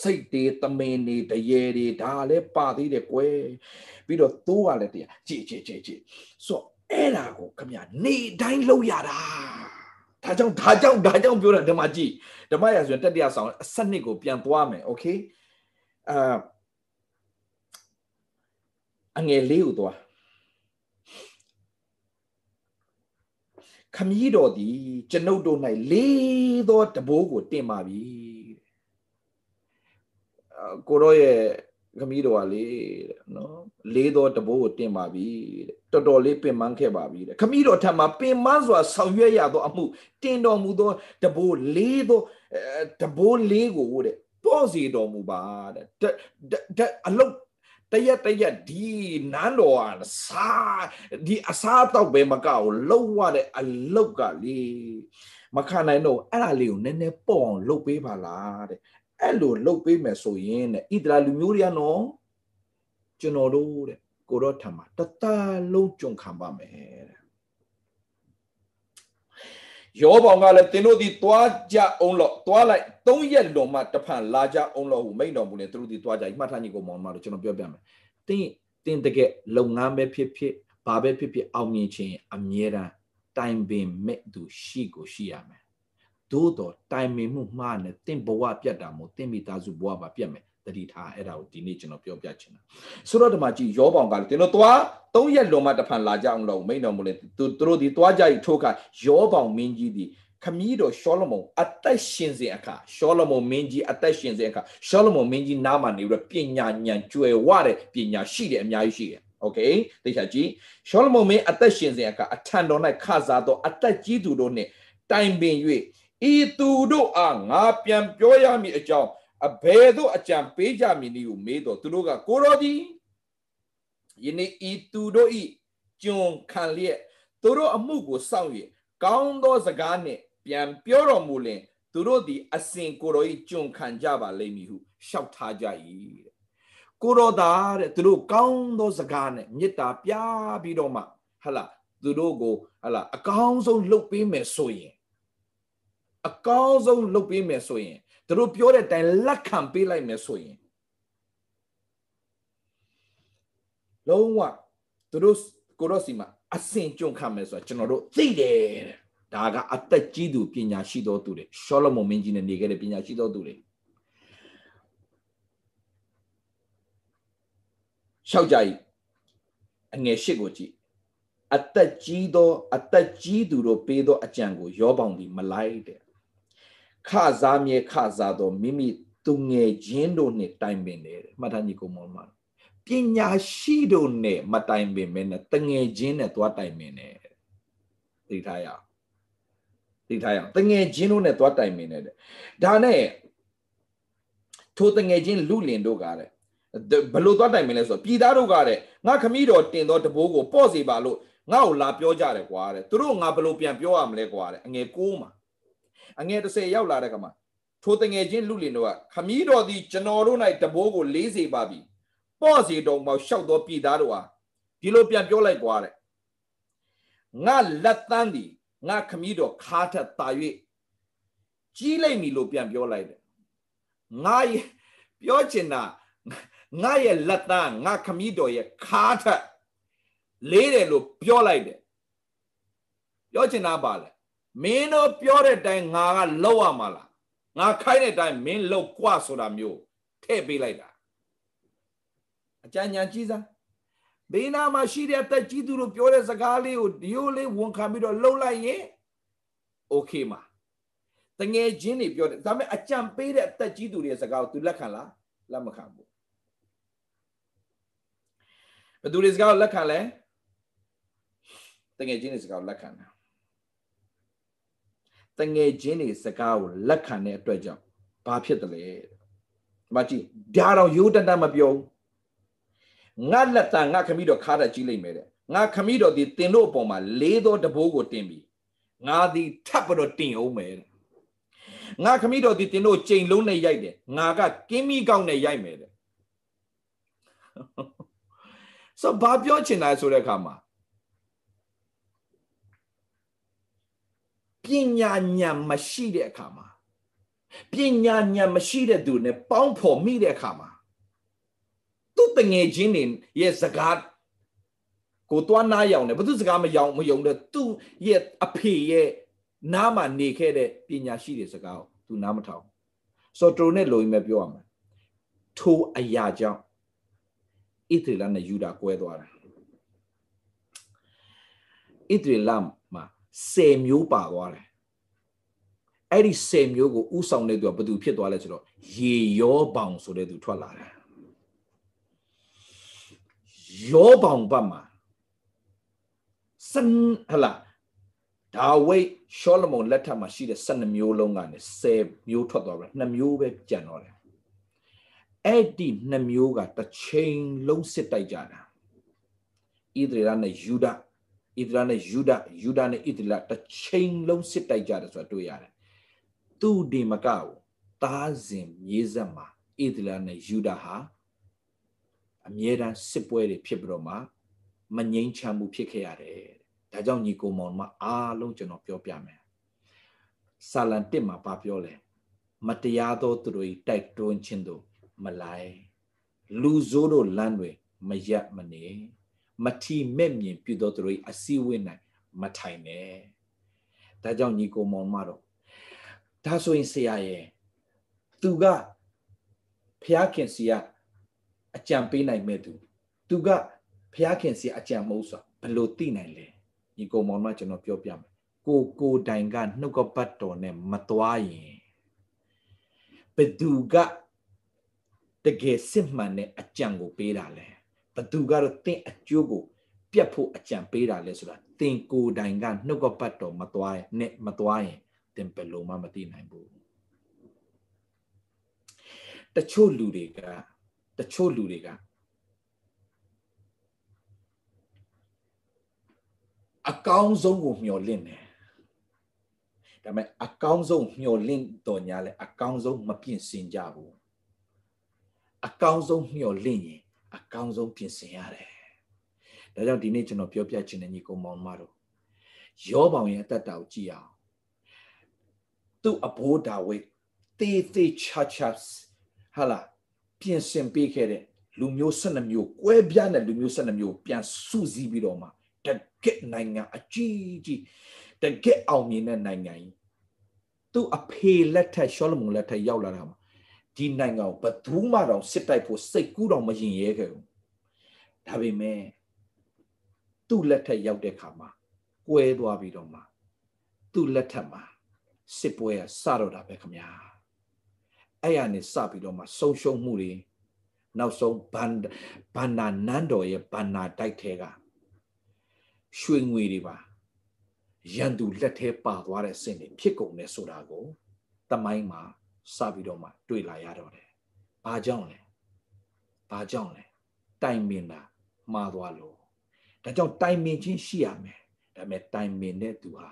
စိတ်တွေတမင်တွေတရေတွေဒါလည်းပါသေးတယ်ကွယ်ပြီးတော့သိုးကလည်းတရားကြည်ကြည်ကြည်ကြည်ဆိုအဲ့ဒါကိုခမရနေတိုင်းလောက်ရတာဒါကြောင့်ဒါကြောင့်ဒါကြောင့်ပြောတာဓမ္မကြည့်ဓမ္မရာဆိုရင်တတိယဆောင်အစနစ်ကိုပြန်သွားမယ်โอเคအာအငယ်လေးကိုသွား ခမည်းတော်သည်ကျွန်ုပ်တို့၌လေးသောတဘိုးကိုတင်ပါပြီကိုရောရဲ့ခမည်းတော်ကလေနော်လေးသောတဘိုးကိုတင်ပါပြီတဲ့တော်တော်လေးပင်ပန်းခဲ့ပါပြီတဲ့ခမည်းတော်ထံမှာပင်မစွာဆောင်ရွက်ရသောအမှုတင်တော်မူသောတဘိုးလေးသောတဘိုးလေးကိုတဲ့ပေါ်စီတော်မူပါတဲ့အလုတ် တရက်တရက်ဒီနန်းတော်ကစားဒီအစားတော့ပဲမကောက်လုံးဝတဲ့အလုတ်ကလေမခံနိုင်တော့အဲ့ဒါလေးကိုနည်းနည်းပေါ့အောင်လုပ်ပေးပါလားတဲ့အဲ့လိုလုပ်ပေးမယ်ဆိုရင်တဲ့ဣသရာလူမျိုးတွေကနော်ကျွန်တော်တို့တဲ့ကိုတော့ထံမှာတသားလုံးကြုံခံပါမယ်တဲ့ ယောဘောင်ကလည်းသင်တို့ဒီတွားကြအောင်လို့တွားလိုက်၃ရက်လွန်မှတဖန်လာကြအောင်လို့ဟူမိန်တော်မူလေသူတို့ဒီတွားကြမှတ်ထားညီကိုမောင်မလို့ကျွန်တော်ပြောပြမယ်တင်းတင်းတကယ်လုပ်ငန်းပဲဖြစ်ဖြစ်ဘာပဲဖြစ်ဖြစ်အောင်မြင်ခြင်းအမြဲတမ်းတိုင်ပင်မဲ့သူရှိကိုရှိရမယ်သို့တော့တိုင်ပင်မှုမှားနဲ့တင့်ဘဝပြတ်တာမို့တင့်မိသားစုဘဝပါပြတ်မယ် တတိထားအဲ့ဒါကိုဒီနေ့ကျွန်တော်ပြောပြချင်တာဆိုတော့ဒီမှာကြည့်ယောဘောင်ကလည်းတင်းတို့သွား၃ရက်လွန်မှတဖန်လာကြအောင်လို့မိန်တော်မူလေသူတို့ဒီသွားကြဤထိုးကယောဘောင်မင်းကြီးဒီခမည်းတော်ရှောလမုန်အသက်ရှင်စဉ်အခါရှောလမုန်မင်းကြီးအသက်ရှင်စဉ်အခါရှောလမုန်မင်းကြီးနားမှာနေပြီးတော့ပညာဉာဏ်ကျွယ်ဝတဲ့ပညာရှိတယ်အများကြီးရှိတယ်โอเคသိချာကြည့်ရှောလမုန်မင်းအသက်ရှင်စဉ်အခါအထံတော်၌ခစားသောအသက်ကြီးသူတို့နှင့်တိုင်ပင်၍ဤသူတို့အားငါပြန်ပြောရမည်အကြောင်း အဘယ်သို့အကြံပေးကြမည်နည်းကိုမေးတော့သူတို့ကကိုရောဒီယနေ့ဤသူတို့ဤကျွန်ခံလျက်သူတို့အမှုကိုစောင့်၍ကောင်းသောစကားနှင့်ပြန်ပြောတော်မူလင်သူတို့သည်အစဉ်ကိုရောဤကျွန်ခံကြပါလိမ့်မည်ဟုလျှောက်ထားကြ၏တဲ့ကိုရောသားတဲ့သူတို့ကောင်းသောစကားနဲ့မေတ္တာပြပြီးတော့မှဟလာသူတို့ကိုဟလာအကောင်းဆုံးလုပ်ပေးမယ်ဆိုရင်အကောင်းဆုံးလုပ်ပေးမယ်ဆိုရင် သူတို့ပြောတဲ့အတိုင်းလက်ခံပေးလိုက်မယ်ဆိုရင်လုံးဝသူတို့ကိုရောစီမှာအစင်ကြုံခံမယ်ဆိုတာကျွန်တော်တို့သိတယ်တဲ့ဒါကအသက်ကြီးသူပညာရှိသောသူတွေရှောလမုန်မင်းကြီးနဲ့နေခဲ့တဲ့ပညာရှိသောသူတွေရှောက်ကြ၏အငယ်ရှစ်ကိုကြည့်အသက်ကြီးသောအသက်ကြီးသူတို့ပေးသောအကြံကို ရောပေါင်ပြီးမလိုက်တဲ့ ခစားမြဲခစားသောမိမိသူငယ်ချင်းတို့နှင့်တိုင်ပင်တယ်မှတ်သားညီကိုမောင်မပညာရှိတို့နဲ့မတိုင်ပင်မဲနဲ့တငယ်ချင်းနဲ့သွားတိုင်ပင်တယ်သိထားရအောင်သိထားရအောင်တငယ်ချင်းတို့နဲ့သွားတိုင်ပင်တယ်ဒါနဲ့ထိုတငယ်ချင်းလူလင်တို့ကတဲ့ဘလို့သွားတိုင်ပင်လဲဆိုတော့ပြည်သားတို့ကတဲ့ငါခမီးတော်တင်သောတဘိုးကိုပေါ့စီပါလို့ငါ့ကိုလာပြောကြတယ်ကွာတဲ့သူတို့ငါဘလို့ပြန်ပြောရမလဲကွာတဲ့အငယ်ကိုးမှာ အငယ်30ရောက်လာတဲ့ကမှာထိုတငယ်ချင်းလူလင်တို့ကခမီးတော်သည်ကျွန်တော်တို့၌တဘိုးကိုလေးစေပါပြီပေါ့စီတော်မောက်လျှောက်သောပြည်သားတို့ဟာဒီလိုပြန်ပြောလိုက်ကွာတဲ့ငါလက်တန်းသည်ငါခမီးတော်ခါထက်တာ၍ကြီးလိုက်ပြီလို့ပြန်ပြောလိုက်တယ်ငါပြောချင်တာငါရဲ့လက်သားငါခမီးတော်ရဲ့ခါထက်လေးတယ်လို့ပြောလိုက်တယ်ပြောချင်တာပါလေ မင်းတို့ပြောတဲ့အတိုင်းငါကလောက်ရမှာလားငါခိုင်းတဲ့အတိုင်းမင်းလောက်กว่าဆိုတာမျိုးထည့်ပေးလိုက်တာအကြံဉာဏ်ကြီးစားဘေးနာမှာရှိတဲ့အသက်ကြီးသူတို့ပြောတဲ့စကားလေးကိုဒီလိုလေးဝန်ခံပြီးတော့လှုပ်လိုက်ရင်โอเคမှာတငယ်ချင်းတွေပြောတယ်ဒါပေမဲ့အကြံပေးတဲ့အသက်ကြီးသူတွေရဲ့စကားကို तू လက်ခံလားလက်မခံဘူးဘယ်သူတွေစကားကိုလက်ခံလဲတငယ်ချင်းတွေစကားကိုလက်ခံတာ တငယ်ချင်းတွေစကားကိုလက်ခံတဲ့အတွက်ကြောင့်ဘာဖြစ်တယ်လဲဒီမှာကြည့်ဒါတော့ရိုးတတ်တတ်မပြောငါလက်တန်ငါခမီးတော်ခါတတ်ကြီးလိုက်မယ်တဲ့ငါခမီးတော်ဒီတင်တို့အပေါ်မှာလေးသောတဘိုးကိုတင်ပြီးငါဒီထပ်ပြီးတော့တင်အောင်မယ်တဲ့ငါခမီးတော်ဒီတင်တို့ချိန်လုံးနဲ့ရိုက်တယ်ငါကကင်းမီကောက်နဲ့ရိုက်မယ်တဲ့ဆိုဘာပြောချင်တာဆိုတဲ့အခါမှာ ပညာဉာဏ်မရှိတဲ့အခါမှာပညာဉာဏ်မရှိတဲ့သူနဲ့ပေါင်းဖော်မိတဲ့အခါမှာသူ့တငယ်ချင်းတွေရဲ့စကားကိုတွားနားရောင်တယ်ဘသူစကားမရောင်မယုံတဲ့သူ့ရဲ့အဖေရဲ့နားမှာနေခဲ့တဲ့ပညာရှိတဲ့စကားကိုသူနားမထောင်ဆိုတော့နဲ့လိုရင်းပဲပြောရမှာထိုအရာကြောင့်ဣသရေလနဲ့ယူဒာကွဲသွားတာဣသရေလမှာ 10မျိုးပါသွားတယ်အဲ့ဒီ10မျိုးကိုဥဆောင်တဲ့သူကဘယ်သူဖြစ်သွားလဲဆိုတော့ရေရောဘောင်ဆိုတဲ့သူထွက်လာတယ်ရောဘောင်ဘတ်မှာစန်ဟလာဒါဝိတ်ရှောလမုန်လက်ထက်မှာရှိတဲ့12မျိုးလုံးကနေ10မျိုးထွက်သွားတယ်2မျိုးပဲကျန်တော့တယ်အဲ့ဒီ2မျိုးကတစ်ချိန်လုံးစစ်တိုက်ကြတာဣသရေလနဲ့ယူဒ ဣသလနဲ့ယူဒယူဒနဲ့ဣသလတစ်ချိန်လုံးစစ်တိုက်ကြတယ်ဆိုတာတွေ့ရတယ်သူဒီမကဘူးတားစဉ်မြေးဆက်မှာဣသလနဲ့ယူဒဟာအမြဲတမ်းစစ်ပွဲတွေဖြစ်ပြီးတော့မှမငြိမ်းချမ်းမှုဖြစ်ခဲ့ရတယ်ဒါကြောင့်ညီကိုမောင်မအားလုံးကျွန်တော်ပြောပြမယ်ဆာလန်တစ်မှာပြောလဲမတရားသောသူတို့တိုက်တွန်းခြင်းတို့မလိုက်လူဆိုးတို့လမ်းတွေမရက်မနေ မထီမဲ့မြင်ပြုသောသူတို့အစည်းအဝေး၌မထိုင်နဲ့ဒါကြောင့်ညီကိုမောင်မတော့ဒါဆိုရင်ဆရာရဲ့သူကဖျားခင်စီကအကြံပေးနိုင်မဲ့သူသူကဖျားခင်စီအကြံမဟုတ်ဆိုဘယ်လိုသိနိုင်လဲညီကိုမောင်မကျွန်တော်ပြောပြမယ်ကိုကိုတိုင်ကနှုတ်ကပတ်တော်နဲ့မသွားရင်ဘသူကတကယ်စစ်မှန်တဲ့အကြံကိုပေးတာလဲ ဘသူကတော့တင့်အကျိုးကိုပြတ်ဖို့အကြံပေးတာလဲဆိုတာတင်ကိုတိုင်ကနှုတ်ကပတ်တော်မသွားရင်နဲ့မသွားရင်တင်ဘယ်လိုမှမသိနိုင်ဘူးတချို့လူတွေကတချို့လူတွေကအကောင်းဆုံးကိုမျှော်လင့်တယ်ဒါပေမဲ့အကောင်းဆုံးမျှော်လင့်တော်ညာလဲအကောင်းဆုံးမပြင်ဆင်ကြဘူးအကောင်းဆုံးမျှော်လင့်ရင် အကောင်းဆုံးပြင်ဆင်ရတယ်ဒါကြောင့်ဒီနေ့ကျွန်တော်ပြောပြချင်တဲ့ညီကောင်မောင်မတို့ယောဘောင်ရဲ့အသက်တာကိုကြည့်အောင်သူ့အဘိုးဒါဝိတေးသေးချာချာဟာလာပြင်ဆင်ပေးခဲ့တဲ့လူမျိုး12မျိုးကွဲပြားတဲ့လူမျိုး12မျိုးပြန်စုစည်းပြီးတော့မှတကက်နိုင်ငံအကြီးကြီးတကက်အောင်မြင်တဲ့နိုင်ငံကြီးသူ့အဖေလက်ထက်ရှောလမုန်လက်ထက်ရောက်လာတာမှာ ဒီနိုင်ငံကိုဘယ်သူမှတော့စစ်တိုက်ဖို့စိတ်ကူးတော့မရင်ရဲခဲ့ဘူးဒါပေမဲ့သူ့လက်ထက်ရောက်တဲ့ခါမှာကွဲသွားပြီးတော့မှသူ့လက်ထက်မှာစစ်ပွဲကစတော့တာပဲခမညာအဲ့ရနေစပြီးတော့မှဆုံးရှုံးမှုတွေနောက်ဆုံးဘန်ဘန္နာနန်းတော်ရဲ့ဘန္နာတိုက်ထဲကရွှေငွေတွေပါရန်သူလက်ထဲပါသွားတဲ့စင်တွေဖြစ်ကုန်တယ်ဆိုတာကိုတမိုင်းမှာ စပြီးတော့မှတွေ့လာရတော့တယ်။ဘာကြောင့်လဲ။ဘာကြောင့်လဲ။တိုင်မင်တာမှားသွားလို့ဒါကြောင့်တိုင်မင်ချင်းရှိရမယ်။ဒါပေမဲ့တိုင်မင်တဲ့သူဟာ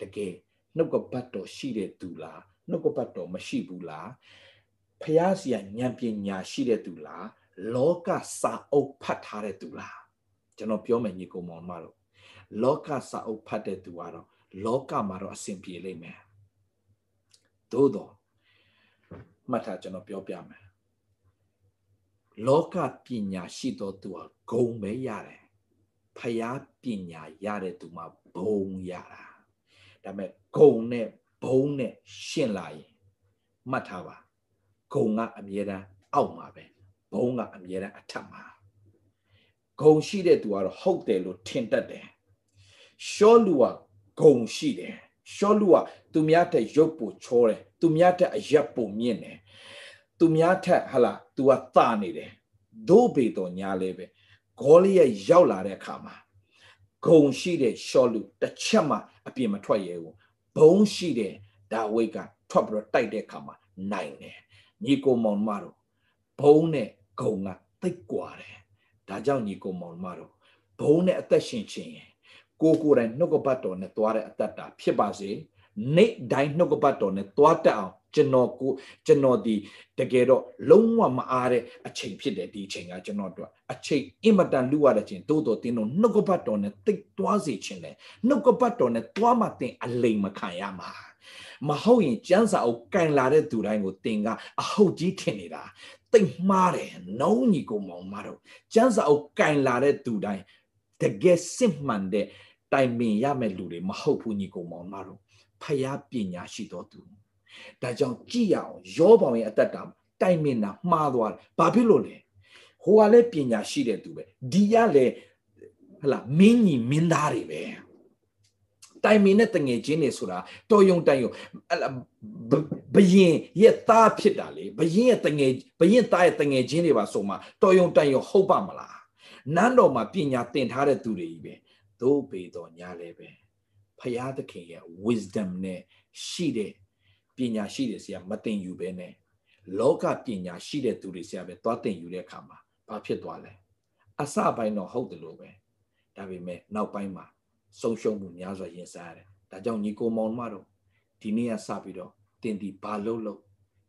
တကယ်နှုတ်ကပတ်တော်ရှိတဲ့သူလားနှုတ်ကပတ်တော်မရှိဘူးလားဖျားစီကဉာဏ်ပညာရှိတဲ့သူလားလောကစာအုပ်ဖတ်ထားတဲ့သူလားကျွန်တော်ပြောမယ်ညီကောင်မောင်မတို့လောကစာအုပ်ဖတ်တဲ့သူကတော့လောကမှာတော့အဆင်ပြေလိမ့်မယ်သို့တော့ မှတ်ထားကျွန်တော်ပြောပြမယ်လောကပညာရှိသောသူဟာဂုံပဲရတယ်ဖယားပညာရတဲ့သူမှာဘုံရတာဒါပေမဲ့ဂုံနဲ့ဘုံနဲ့ရှင်းလာရင်မှတ်ထားပါဂုံကအမြဲတမ်းအောက်မှာပဲဘုံကအမြဲတမ်းအထက်မှာဂုံရှိတဲ့သူကတော့ဟုတ်တယ်လို့ထင်တတ်တယ်ရှောလူကဂုံရှိတယ် ရှောလူကသူများတဲ့ရုပ်ပိုချောတယ်သူများတဲ့အရက်ပိုမြင့်တယ်သူများထက်ဟလာ तू ကသနေတယ်ဒို့ပေတော်ညာလဲပဲဂေါလိယရောက်လာတဲ့အခါမှာဂုံရှိတဲ့ရှောလူတစ်ချက်မှအပြင်မထွက်ရဲဘူးဘုံရှိတဲ့ဒါဝိတ်ကထွက်ပြီးတော့တိုက်တဲ့အခါမှာနိုင်တယ်ညီကိုမောင်မတို့ဘုံနဲ့ဂုံကတိတ်ကွာတယ်ဒါကြောင့်ညီကိုမောင်မတို့ဘုံနဲ့အသက်ရှင်ခြင်း ကိုကိုယ်တိုင်နှုတ်ကပတ်တော်နဲ့သွားတဲ့အသက်တာဖြစ်ပါစေနေ့တိုင်းနှုတ်ကပတ်တော်နဲ့သွားတတ်အောင်ကျွန်တော်ကိုကျွန်တော်ဒီတကယ်တော့လုံးဝမအားတဲ့အချိန်ဖြစ်တယ်ဒီအချိန်ကကျွန်တော်တို့အချိန်အင်မတန်လူရတဲ့ချိန်တိုးတော်တင်းတော့နှုတ်ကပတ်တော်နဲ့တိတ်သွားစေခြင်းလေနှုတ်ကပတ်တော်နဲ့သွားမှတင်အလိမ်မခံရမှာမဟုတ်ရင်ကျန်းစာအုပ်ကင်လာတဲ့သူတိုင်းကိုတင်ကအဟုတ်ကြီးထင်နေတာတိတ်မှားတယ်နှုံးညီကိုမောင်မတို့ကျန်းစာအုပ်ကင်လာတဲ့သူတိုင်းတကယ်စစ်မှန်တဲ့ တိုင်ပင်ရမယ့်လူတွေမဟုတ်ဘူးညီကိုမောင်မတို့ဖယားပညာရှိတော်သူဒါကြောင့်ကြည့်ရအောင်ယောဘောင်ရဲ့အသက်တာတိုင်ပင်တာမှားသွားတယ်ဘာဖြစ်လို့လဲဟိုကလည်းပညာရှိတဲ့သူပဲဒီကလည်းဟလာမင်းကြီးမင်းသားတွေပဲတိုင်မင်းနဲ့တငယ်ချင်းတွေဆိုတာတော်ယုံတိုင်ယုံဘယင်ရဲ့သားဖြစ်တာလေဘယင်ရဲ့တငယ်ဘယင်သားရဲ့တငယ်ချင်းတွေပါဆိုမှတော်ယုံတိုင်ယုံဟုတ်ပါမလားနန်းတော်မှာပညာသင်ထားတဲ့သူတွေကြီးပဲ သို့ပေတော့ညာလည်းပဲဖရာသခင်ရဲ့ wisdom နဲ့ရှိတဲ့ပညာရှိတဲ့ဆရာမတင်ယူပဲနဲ့လောကပညာရှိတဲ့သူတွေဆရာပဲသွားတင်ယူတဲ့အခါမှာဘာဖြစ်သွားလဲအစပိုင်းတော့ဟုတ်တယ်လို့ပဲဒါပေမဲ့နောက်ပိုင်းမှာဆုံးရှုံးမှုများစွာရင်ဆိုင်ရတယ်ဒါကြောင့်ညီကိုမောင်မတို့ဒီနေ့ကစပြီးတော့တင်ဒီဘာလို့လို့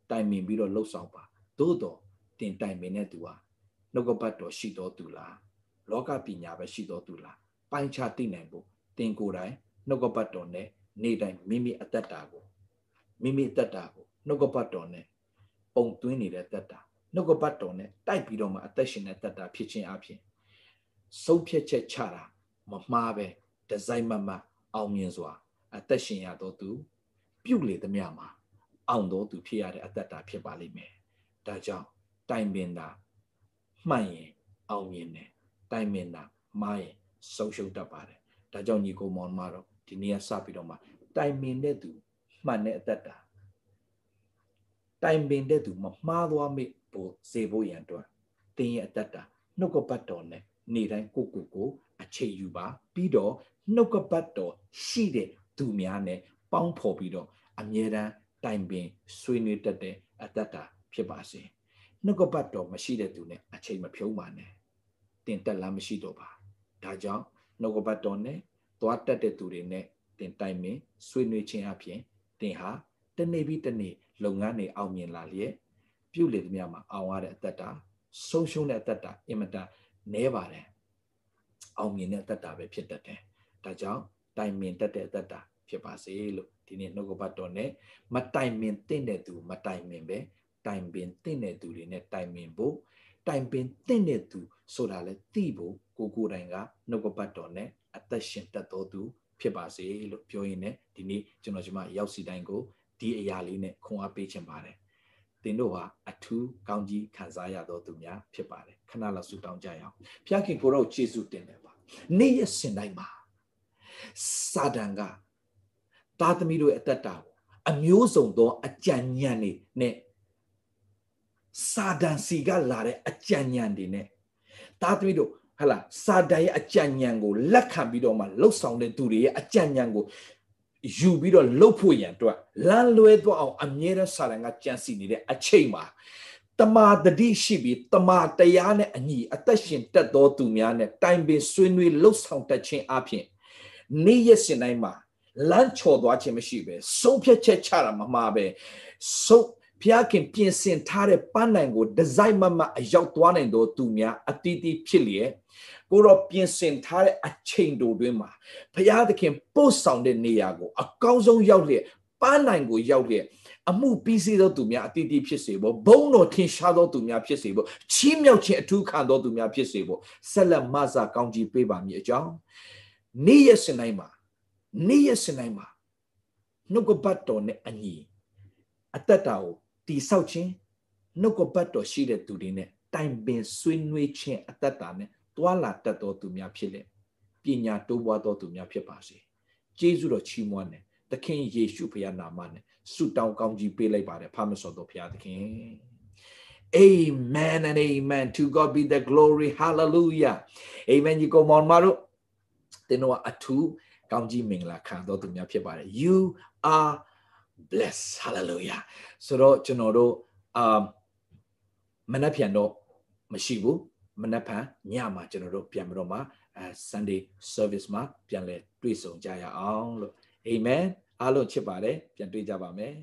တိုင်ပင်ပြီးတော့လှုပ်ဆောင်ပါသို့တော့တင်တိုင်ပင်တဲ့သူဟာနှုတ်ကပတ်တော်ရှိတော်သူလားလောကပညာပဲရှိတော်သူလား ပိုင်းခြားသိနိုင်ဖို့တင်ကိုယ်တိုင်နှုတ်ကပတ်တော်နဲ့နေ့တိုင်းမိမိအသက်တာကိုမိမိအသက်တာကိုနှုတ်ကပတ်တော်နဲ့ပုံသွင်းနေတဲ့သက်တာနှုတ်ကပတ်တော်နဲ့တိုက်ပြီးတော့မှအသက်ရှင်တဲ့သက်တာဖြစ်ခြင်းအပြင်ဆုံးဖြတ်ချက်ချတာမမှားပဲဒီဇိုင်းမမအောင်မြင်စွာ အသက်ရှင်ရတော့သူ ပြုတ်လေသမျှမှာအောင်တော့သူဖြစ်ရတဲ့အသက်တာဖြစ်ပါလိမ့်မယ်ဒါကြောင့်တိုင်ပင်တာမှန်ရင်အောင်မြင်တယ်တိုင်ပင်တာမှားရင် ဆုံးရှုံးတတ်ပါတယ်ဒါကြောင့်ညီကိုမောင်မတော့ဒီနေ့ကစပြီးတော့မှတိုင်ပင်တဲ့သူမှန်တဲ့အသက်တာတိုင်ပင်တဲ့သူမမှားသွားမိဖို့စေဖို့ရန်အတွက်တင်းရဲ့အသက်တာနှုတ်ကပတ်တော်နဲ့နေ့တိုင်းကိုကိုကိုအချိန်ယူပါပြီးတော့နှုတ်ကပတ်တော်ရှိတဲ့သူများနဲ့ပေါင်းဖော်ပြီးတော့အမြဲတမ်းတိုင်ပင်ဆွေးနွေးတတ်တဲ့အတ္တတာဖြစ်ပါစေနှုတ်ကပတ်တော်မရှိတဲ့သူနဲ့အချိန်မဖြုံးပါနဲ့တင်တက်လားမရှိတော့ပါ ဒါကြောင့်နှုတ်ကပတ်တော်နဲ့သွားတက်တဲ့သူတွေနဲ့တင်တိုင်ပင်ဆွေးနွေးခြင်းအပြင်တင်ဟာတနေ့ပြီးတနေ့လုပ်ငန်းတွေအောင်မြင်လာလျက်ပြုလေသမျှမှာအောင်ရတဲ့အတ္တတာဆုံးရှုံးတဲ့အတ္တတာအင်မတန်နဲပါတယ်အောင်မြင်တဲ့အတ္တတာပဲဖြစ်တတ်တယ်ဒါကြောင့်တိုင်ပင်တတ်တဲ့အတ္တတာဖြစ်ပါစေလို့ဒီနေ့နှုတ်ကပတ်တော်နဲ့မတိုင်ပင်တင့်တဲ့သူမတိုင်ပင်ပဲတိုင်ပင်တင့်တဲ့သူတွေနဲ့တိုင်ပင်ဖို့ တိုင်ပင်တင့်တဲ့သူဆိုတာလဲသိဖို့ကိုကိုတိုင်ကနှုတ်ကပတ်တော်နဲ့အသက်ရှင်တတ်တော်သူဖြစ်ပါစေလို့ပြောရင်းနဲ့ဒီနေ့ကျွန်တော်ဒီမှာရောက်စီတိုင်းကိုဒီအရာလေးနဲ့ခွန်အားပေးချင်ပါတယ်သင်တို့ဟာအထူးကောင်းကြီးခံစားရတော်သူများဖြစ်ပါတယ်ခဏလောက်ဆုတောင်းကြရအောင်ဖျားခင်ကိုတော့ယေရှုတင်တယ်ပါနေ့ရက်စင်တိုင်းမှာစာတန်ကသားသမီးတို့ရဲ့အသက်တာကိုအမျိုးစုံသောအကြံဉာဏ်တွေနဲ့ စာတန်စီကလာတဲ့အကြံဉာဏ်တွေနဲ့သားသမီးတို့ဟလာစာတန်ရဲ့အကြံဉာဏ်ကိုလက်ခံပြီးတော့မှလှုပ်ဆောင်တဲ့သူတွေရဲ့အကြံဉာဏ်ကိုယူပြီးတော့လှုပ်ဖို့ရန်အတွက်လမ်းလွဲသွားအောင်အမြဲတမ်းစာတန်ကကြံစီနေတဲ့အချိန်မှာတမာတတိရှိပြီးတမာတရားနဲ့အညီအသက်ရှင်တတ်သောသူများနဲ့တိုင်ပင်ဆွေးနွေးလှုပ်ဆောင်တတ်ခြင်းအပြင်နေ့ရက်စဉ်တိုင်းမှာလမ်းချော်သွားခြင်းမရှိပဲဆုံးဖြတ်ချက်ချတာမမှားပဲဆုံး ဘုရားခင်ပြင်ဆင်ထားတဲ့ပန်းနိုင်ကိုဒီဇိုင်းမမအရောက်သွားနိုင်သောသူများအတီးတီးဖြစ်လျက်ကိုတော့ပြင်ဆင်ထားတဲ့အချိန်တိုတွင်းမှာဘုရားသခင်ပို့ဆောင်တဲ့နေရာကိုအကောင်းဆုံးရောက်လျက်ပန်းနိုင်ကိုရောက်လျက်အမှုပြီးစေသောသူများအတီးတီးဖြစ်စေဖို့ဘုံတော်ထင်ရှားသောသူများဖြစ်စေဖို့ချီးမြှောက်ခြင်းအထူးခံသောသူများဖြစ်စေဖို့ဆက်လက်မဆာကောင်းကြီးပေးပါမည်အကြောင်းနေ့ရက်စဉ်တိုင်းမှာနေ့ရက်စဉ်တိုင်းမှာနှုတ်ကပတ်တော်နဲ့အညီအသက်တာကို တိဆောက်ခြင်းနှုတ်ကပတ်တော်ရှိတဲ့သူတွေနဲ့တိုင်ပင်ဆွေးနွေးခြင်းအသက်တာနဲ့တွာလာတတ်တော်သူများဖြစ်လေပညာတိုးပွားတော်သူများဖြစ်ပါစေကျေးဇူးတော်ချီးမွမ်းတယ်သခင်ယေရှုဖခင်နာမနဲ့ဆုတောင်းကောင်းကြီးပေးလိုက်ပါတယ်ဖာမစောတော်ဖခင်သခင် Amen and amen to God be the glory hallelujah amen ဒီကောင်မောင်မတို့တင်တော့အထူးကောင်းကြီးမင်္ဂလာခံတော်သူများဖြစ်ပါတယ် you are blessed hallelujah ဆိုတော့ကျွန်တော်တို့အာမနက်ဖြန်တော့မရှိဘူးမနက်ဖြန်ညမှာကျွန်တော်တို့ပြန်ပြီးတော့မှအဲ Sunday service မှာပြန်လဲတွေ့ဆုံကြရအောင်လို့ amen အားလုံးချစ်ပါတယ်ပြန်တွေ့ကြပါမယ်